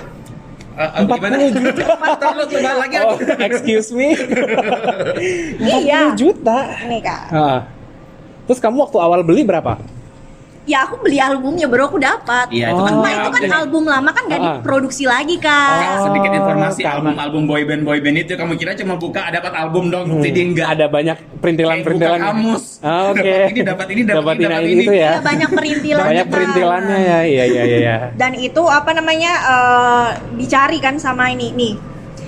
Eh, eh, gimana? 40 juta. (laughs) Ntar lu coba lagi Oh, excuse me. 40 (laughs) Iya. juta. Nih kak. Ah. Terus kamu waktu awal beli berapa? Ya aku beli albumnya baru aku dapat. Iya, itu kan Cuma punya itu kan album. album lama kan gak Ah. diproduksi lagi Kak, kak. sedikit informasi karena- album-album boyband boyband itu kamu kira cuma buka dapat album dong, jadi enggak. Ada banyak perintilan-perintilan. Kayak buka kamus. Ah, Oke. Dapat ini, dapat ini, dapat ini, dapat ini. itu ya. Iya, banyak perintilan. (laughs) Banyak perintilannya ya. Iya iya iya iya. Dan itu apa namanya eh, dicari kan sama ini nih.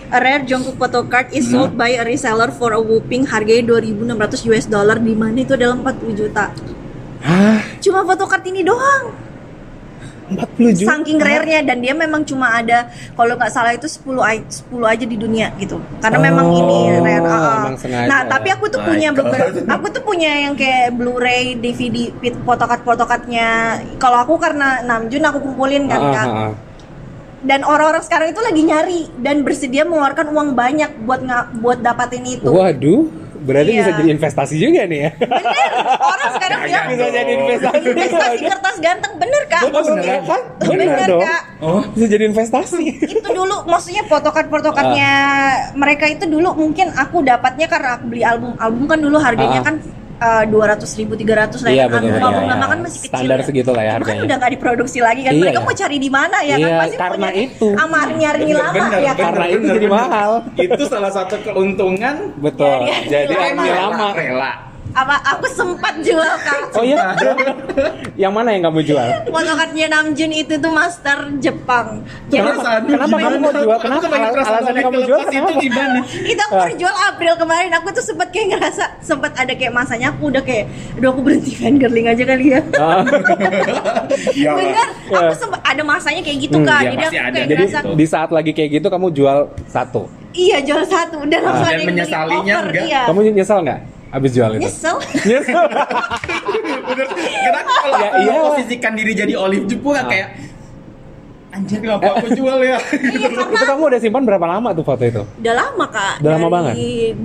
A rare Jungkook photocard is sold Hmm. by a reseller for a whopping harganya 2.600 US dollar di mana itu adalah 40 juta. Hah? Cuma photocard ini doang. 40 juta. Saking rare-nya dan dia memang cuma ada kalau nggak salah itu 10 ai- 10 aja di dunia gitu. Karena memang Oh, ini rare. ah, ah. emang sengaja. Nah, tapi aku tuh My punya beberapa aku tuh punya yang kayak Blu-ray, DVD, pit- photocard-photocardnya. Kalau aku karena Namjoon aku kumpulin kan Kak. ah, ah. Dan orang-orang sekarang itu lagi nyari dan bersedia mengeluarkan uang banyak buat buat dapatin itu. Waduh, berarti Iya. bisa jadi investasi juga nih ya. Bener, orang sekarang bilang bisa jadi investasi. investasi kertas ganteng bener kak. Oh, beneran kan? Bener Bener, dong. Kak. Oh, Bisa jadi investasi. itu dulu maksudnya photocard photocardnya Ah. mereka itu dulu mungkin aku dapatnya karena aku beli album album kan dulu harganya Ah. kan dua ratus ribu tiga ratus lah Iya, ya. betul, iya, album iya. lama kan masih kecil Standar ya. segitu lah ya Cuma kan harganya. udah nggak diproduksi lagi kan Iya, mereka iya. mau cari di mana ya kan Iya, pasti karena itu. sama nyari lama bener, ya kan Karena itu jadi mahal. Itu salah satu keuntungan Betul. Iya, iya. Jadi Rela. lama. Rela. Apa aku sempat jual kak Oh iya? yang mana yang kamu jual? photocardnya Namjoon itu tuh master Jepang jadi Kenapa? Kenapa kamu mau jual? Kenapa? Alasannya kamu jual itu kenapa? gimana? itu aku baru jual April kemarin aku tuh sempat kayak ngerasa sempat ada kayak masanya aku udah kayak aduh aku berhenti fangirling aja kali ya Ah, (laughs) Iya. bener Ya. aku sempat ada masanya kayak gitu Hmm, kak ya jadi aku ada. kayak jadi ngerasa di saat lagi kayak gitu kamu jual satu. iya jual satu dan langsung Dan ada yang beli menyesalinya enggak? iya. Kamu nyesal nggak abis jual itu? nyesel Nyesel. (laughs) Bener. Kenapa kalau Ya, aku iya. memposisikan diri jadi olive Jepang Ah. kayak anjir kenapa aku jual ya? iya itu karena kamu udah simpan berapa lama tuh foto itu? udah lama kak Udah lama Dari banget?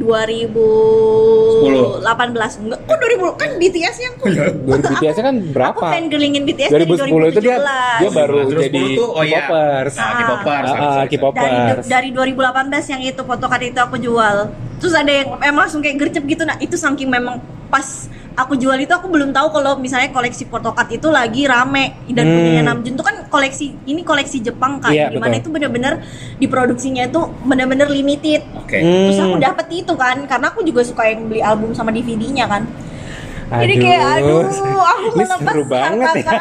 2018 enggak kok 2000 kan BTS yang aku 2000 BTS kan berapa? aku fangirlingin BTS 2010 itu dia dia baru Terus jadi 10 tuh, oh iya. K-popers. Ah, K-popers. Ah, ah, dari K-popers. dari 2018 yang itu photocard itu aku jual terus ada yang emang langsung kayak gercep gitu nah itu saking memang pas aku jual itu aku belum tahu kalau misalnya koleksi photocard itu lagi rame dan Hmm. punyanya Namjoon itu kan koleksi ini koleksi Jepang kan Iya, di mana betul. itu bener-bener diproduksinya itu bener-bener limited Oke. Hmm. terus aku dapet itu kan karena aku juga suka yang beli album sama DVD-nya kan jadi kayak aduh aku Ini melepas seru banget ya.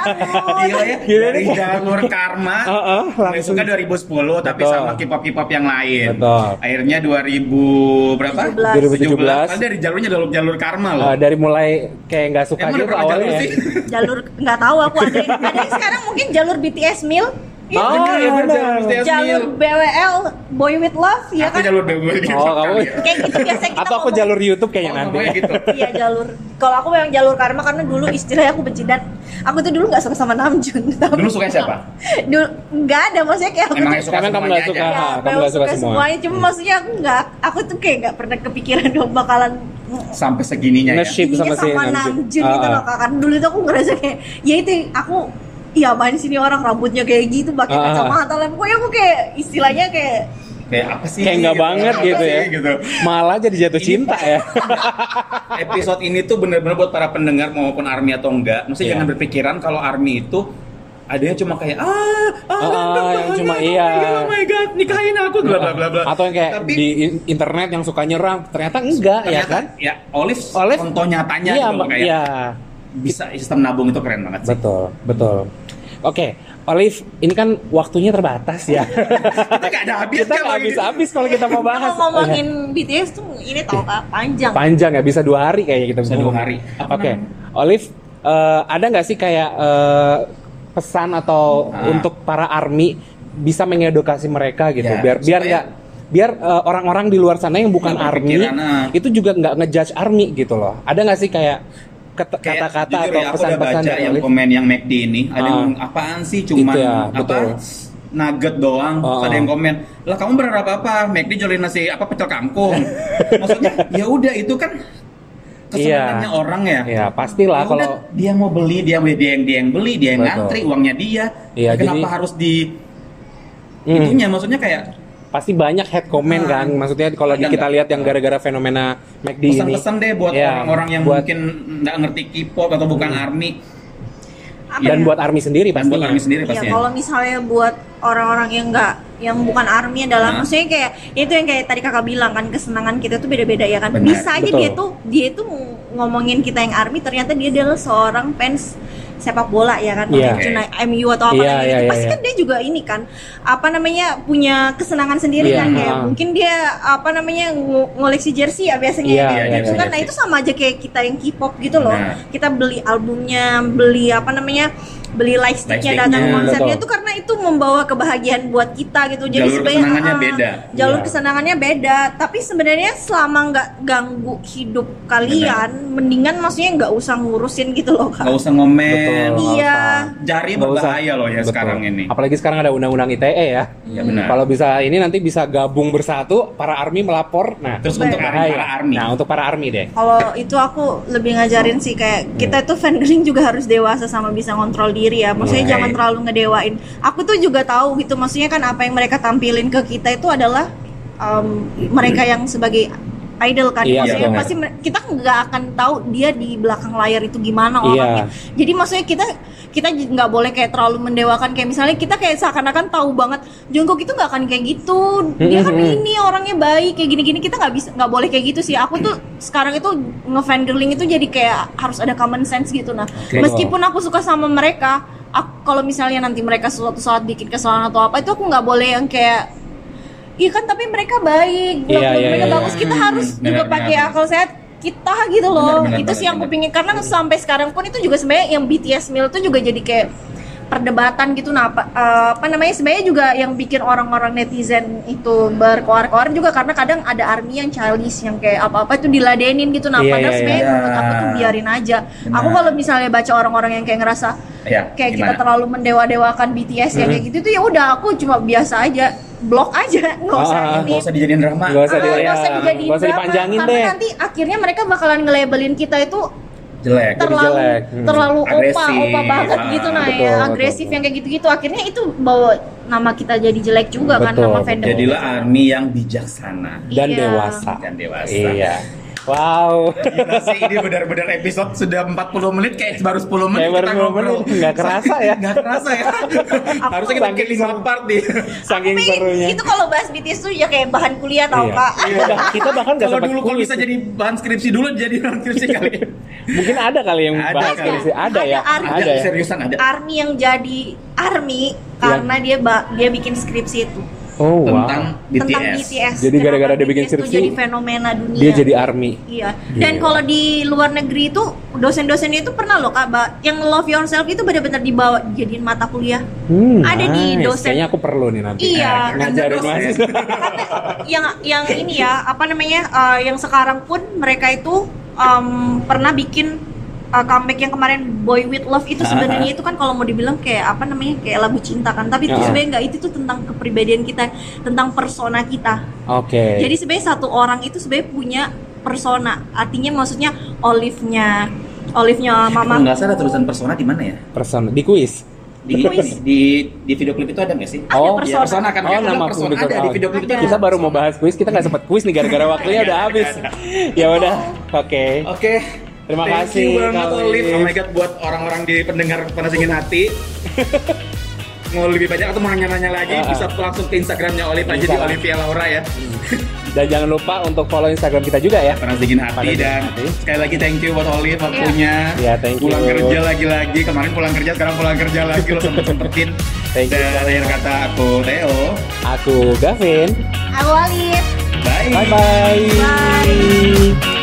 Gila ya, Gila dari nih. jalur karma (laughs) Ah, ah, langsung. Masuknya 2010 tapi Betul. sama K-pop K-pop yang lain. Betul. Akhirnya 2000 berapa? 2017. Padahal dari jalurnya jalur jalur karma loh. Ah, dari mulai kayak nggak suka Emang gitu awalnya. jalur sih? jalur nggak tahu aku ada ada yang (laughs) sekarang mungkin jalur BTS Mil Iya, Oh, bener, iya bener, bener. Jalur. BWL Boy with Love ya Aku kan jalur BW gitu. Oh, kamu- ya. kayak gitu biasa kita Atau aku ngomong. jalur YouTube kayaknya Oh, nanti. gitu. (laughs) iya jalur kalau aku memang jalur karma karena dulu istilahnya aku benci dan aku tuh dulu nggak suka sama Namjoon (laughs) tapi Dulu suka siapa? dulu nggak ada maksudnya kayak aku Emang tuh yang suka Karena kamu semuanya nggak suka. Ah, kamu nggak suka semua. Hmm. semuanya cuma maksudnya aku nggak aku tuh kayak nggak pernah kepikiran dong bakalan Sampai segininya ya. Nge-ship sama si sama Namjoon. Namjoon Ah, gitu ah. loh kak kan dulu itu aku ngerasa kayak ya itu aku Iya main sini orang rambutnya kayak gitu pakai ah. kacamata lah pokoknya aku kayak istilahnya kayak Kayak apa sih? Kayak nggak banget Apa gitu sih? ya. Gitu. Malah jadi jatuh cinta ya. (laughs) Episode ini tuh bener-bener buat para pendengar maupun army atau enggak. Mesti Iya. jangan berpikiran kalau army itu adanya cuma kayak ah, ah, Ah, ganteng yang banget, cuma oh iya. my God, Oh my god, nikahin aku bla bla bla bla. Atau yang kayak Tapi di in- internet yang suka nyerang, ternyata enggak ya ternyata kan? ya Olive, Olive contoh nyatanya Iya, gitu kayak Iya. Bisa sistem nabung itu keren banget sih. Betul, betul. Oke, Olive, ini kan waktunya terbatas ya. Kita nggak ada habis kita nggak habis-habis kalau kita mau bahas. Kalau ngomongin BTS tuh ini tau kak panjang. Panjang ya, bisa dua hari kayaknya kita Bisa dua hari. Oke, Olive, eh, ada nggak sih kayak eh, pesan atau Ah. untuk para army bisa mengedukasi mereka gitu, Ya, biar biar nggak biar eh, orang-orang di luar sana yang bukan army ah. itu juga nggak ngejudge army gitu loh. Ada nggak sih Kayak kata-kata atau ya, pesan-pesan baca dari yang komen yang McD ini ada Ah. yang apaan sih cuman Itu ya, apa betul. nugget doang Ah, ada ah. yang komen lah kamu berharap apa McD jualin nasi apa pecel kangkung (laughs) maksudnya ya udah itu kan kesenangannya Iya. orang ya Ya pastilah Ya kalau dia mau beli dia dia yang dia yang beli dia yang Betul. ngantri uangnya dia Iya, kenapa jadi- harus di Hmm. itunya maksudnya kayak pasti banyak head comment Ah. kan maksudnya kalau kita nggak? lihat yang gara-gara fenomena McD ini pesan-pesan deh buat Ya, orang-orang yang buat- mungkin nggak ngerti K-pop atau bukan Hmm. army Apa dan ya? buat army sendiri dan buat army sendiri Ya pastinya kalau misalnya buat orang-orang yang enggak yang bukan army adalah Hah? maksudnya kayak itu yang kayak tadi kakak bilang kan kesenangan kita tuh beda-beda ya kan Benar, bisa aja betul. dia tuh dia tuh ngomongin kita yang army ternyata dia adalah seorang fans sepak bola ya kan Iya. Mungkin cuma MU atau apa Iya, kayak iya, gitu iya, pasti iya. kan dia juga ini kan apa namanya punya kesenangan sendiri Iya, kan kayak ha. mungkin dia apa namanya ng- ngoleksi jersey ya biasanya Iya, kayak iya, gitu iya, kan iya. nah itu sama aja kayak kita yang K-pop gitu loh Benar. kita beli albumnya beli apa namanya beli lightsticknya datang Lightsticknya, konsernya betul. itu karena itu membawa kebahagiaan buat kita gitu jadi Jalur sebenarnya kesenangannya ah, beda. jalur Iya. kesenangannya beda tapi sebenarnya selama nggak ganggu hidup kalian mendingan maksudnya nggak usah ngurusin gitu loh kak nggak usah ngomen Betul. Iya. usah. jari usah. berbahaya loh ya Betul. sekarang ini apalagi sekarang ada undang-undang ITE ya ya benar Kalau bisa ini nanti bisa gabung bersatu para army melapor. Nah, Terus untuk bahaya. para army. Nah, untuk para army deh. kalau itu aku lebih ngajarin sih kayak kita tuh fangirling juga harus dewasa sama bisa kontrol diri ya maksudnya Oke. jangan terlalu ngedewain aku tuh juga tahu gitu maksudnya kan apa yang mereka tampilin ke kita itu adalah um, mereka yang sebagai idol kan. Iya, maksudnya betul. pasti kita nggak akan tahu dia di belakang layar itu gimana Iya. orangnya. Jadi maksudnya kita kita nggak boleh kayak terlalu mendewakan. Kayak misalnya kita kayak seakan-akan tahu banget Jungkook itu nggak akan kayak gitu. Dia kan ini orangnya baik. Kayak gini-gini kita nggak bisa nggak boleh kayak gitu sih. Aku tuh sekarang itu ngefangirling itu jadi kayak harus ada common sense gitu. Nah Oke. meskipun aku suka sama mereka aku kalau misalnya nanti mereka suatu saat bikin kesalahan atau apa itu aku nggak boleh yang kayak Iya kan tapi mereka baik, Iya, blog-blog iya, mereka iya. bagus. Kita Hmm, harus benar, juga pakai akal sehat kita gitu loh. Benar, benar itu sih yang aku benar. pingin karena sampai sekarang pun itu juga sebenarnya yang BTS Meal itu juga jadi kayak perdebatan gitu nah apa, eh, apa namanya sebenarnya juga yang bikin orang-orang netizen itu berkoar-koar juga karena kadang ada army yang childish yang kayak apa-apa itu diladenin gitu nah Iya, padahal iya, sebenarnya iya. menurut aku tuh biarin aja Benar. aku kalau misalnya baca orang-orang yang kayak ngerasa ya kayak kita gimana? terlalu mendewa-dewakan BTS ya kayak gitu tuh ya udah aku cuma biasa aja blok aja nggak usah Ah, ini nggak usah dijadiin drama Nggak usah Ah, di- ya, usah dijadiin nggak usah drama, dipanjangin karena deh. nanti akhirnya mereka bakalan nge-labelin kita itu jelek terlalu jelek. Hmm. terlalu opa Agresif. opa banget Ah, gitu nah betul, ya agresif betul. yang kayak gitu-gitu akhirnya itu bawa nama kita jadi jelek juga kan Betul, nama betul. fandom jadilah army yang bijaksana Dan Iya. dewasa. dan dewasa Iya. Wow. Gila sih ini benar-benar episode sudah 40 menit kayak baru 10 menit Kayak baru kita 10 menit, ngobrol. nggak kerasa ya. Nggak kerasa ya. Harusnya kita bikin 5 part di. Saking Tapi serunya. itu kalau bahas BTS tuh ya kayak bahan kuliah tau Iya. kak Iya, dah, kita bahkan nggak Kalau sempat dulu kalau bisa jadi bahan skripsi dulu jadi bahan skripsi kali. Mungkin ada kali yang Ada bahas skripsi. Ada ya? Ada, Ada ya? seriusan ada. army yang jadi army karena dia dia bikin skripsi itu Oh, wow. Tentang BTS. tentang BTS. Jadi gara-gara dia bikin skripsi, jadi fenomena dunia. Dia jadi army. Iya. Dan Gila. kalau di luar negeri itu dosen-dosennya itu pernah loh kak, yang love yourself itu benar-benar dibawa jadiin mata kuliah. Hmm, Ada di nice. dosen. Kayaknya aku perlu nih nanti. Iya. Ngajarin Dosen. mahasiswa. yang yang ini ya apa namanya eh, yang sekarang pun mereka itu em, pernah bikin eh, comeback yang kemarin Boy with Love itu sebenarnya itu kan kalau mau dibilang kayak apa namanya kayak lagu cinta kan tapi itu Ah. sebenarnya enggak itu tuh tentang kepribadian kita tentang persona kita Oke. jadi sebenarnya satu orang itu sebenarnya punya persona artinya maksudnya Olive-nya Olive-nya mama nggak salah tulisan persona di mana ya? person di kuis. Di, di di video klip itu ada nggak sih? Ada Oh, persona. Ya, persona kan Oh, nama ada persona ada di video klip itu. Kita baru mau bahas kuis, kita nggak sempat kuis nih gara-gara waktunya udah habis. ya udah, oke. Oke. Terima Thank kasih, you banget Olive. Olive. Oh my god buat orang-orang di pendengar panas dingin hati. (laughs) mau lebih banyak atau mau nanya-nanya lagi ah. bisa langsung ke Instagramnya Olive aja di. Olivia Laura ya. Dan jangan lupa untuk follow Instagram kita juga ya. Panas dingin hati Panas dan Hati. sekali lagi thank you buat Olive waktunya. Iya, thank you. Pulang kerja lagi-lagi kemarin pulang kerja sekarang pulang kerja lagi lo sempet sempetin. Thank you. Dan akhir kata aku Theo. Aku Gavin. Aku Alif. Bye. Bye bye. Bye.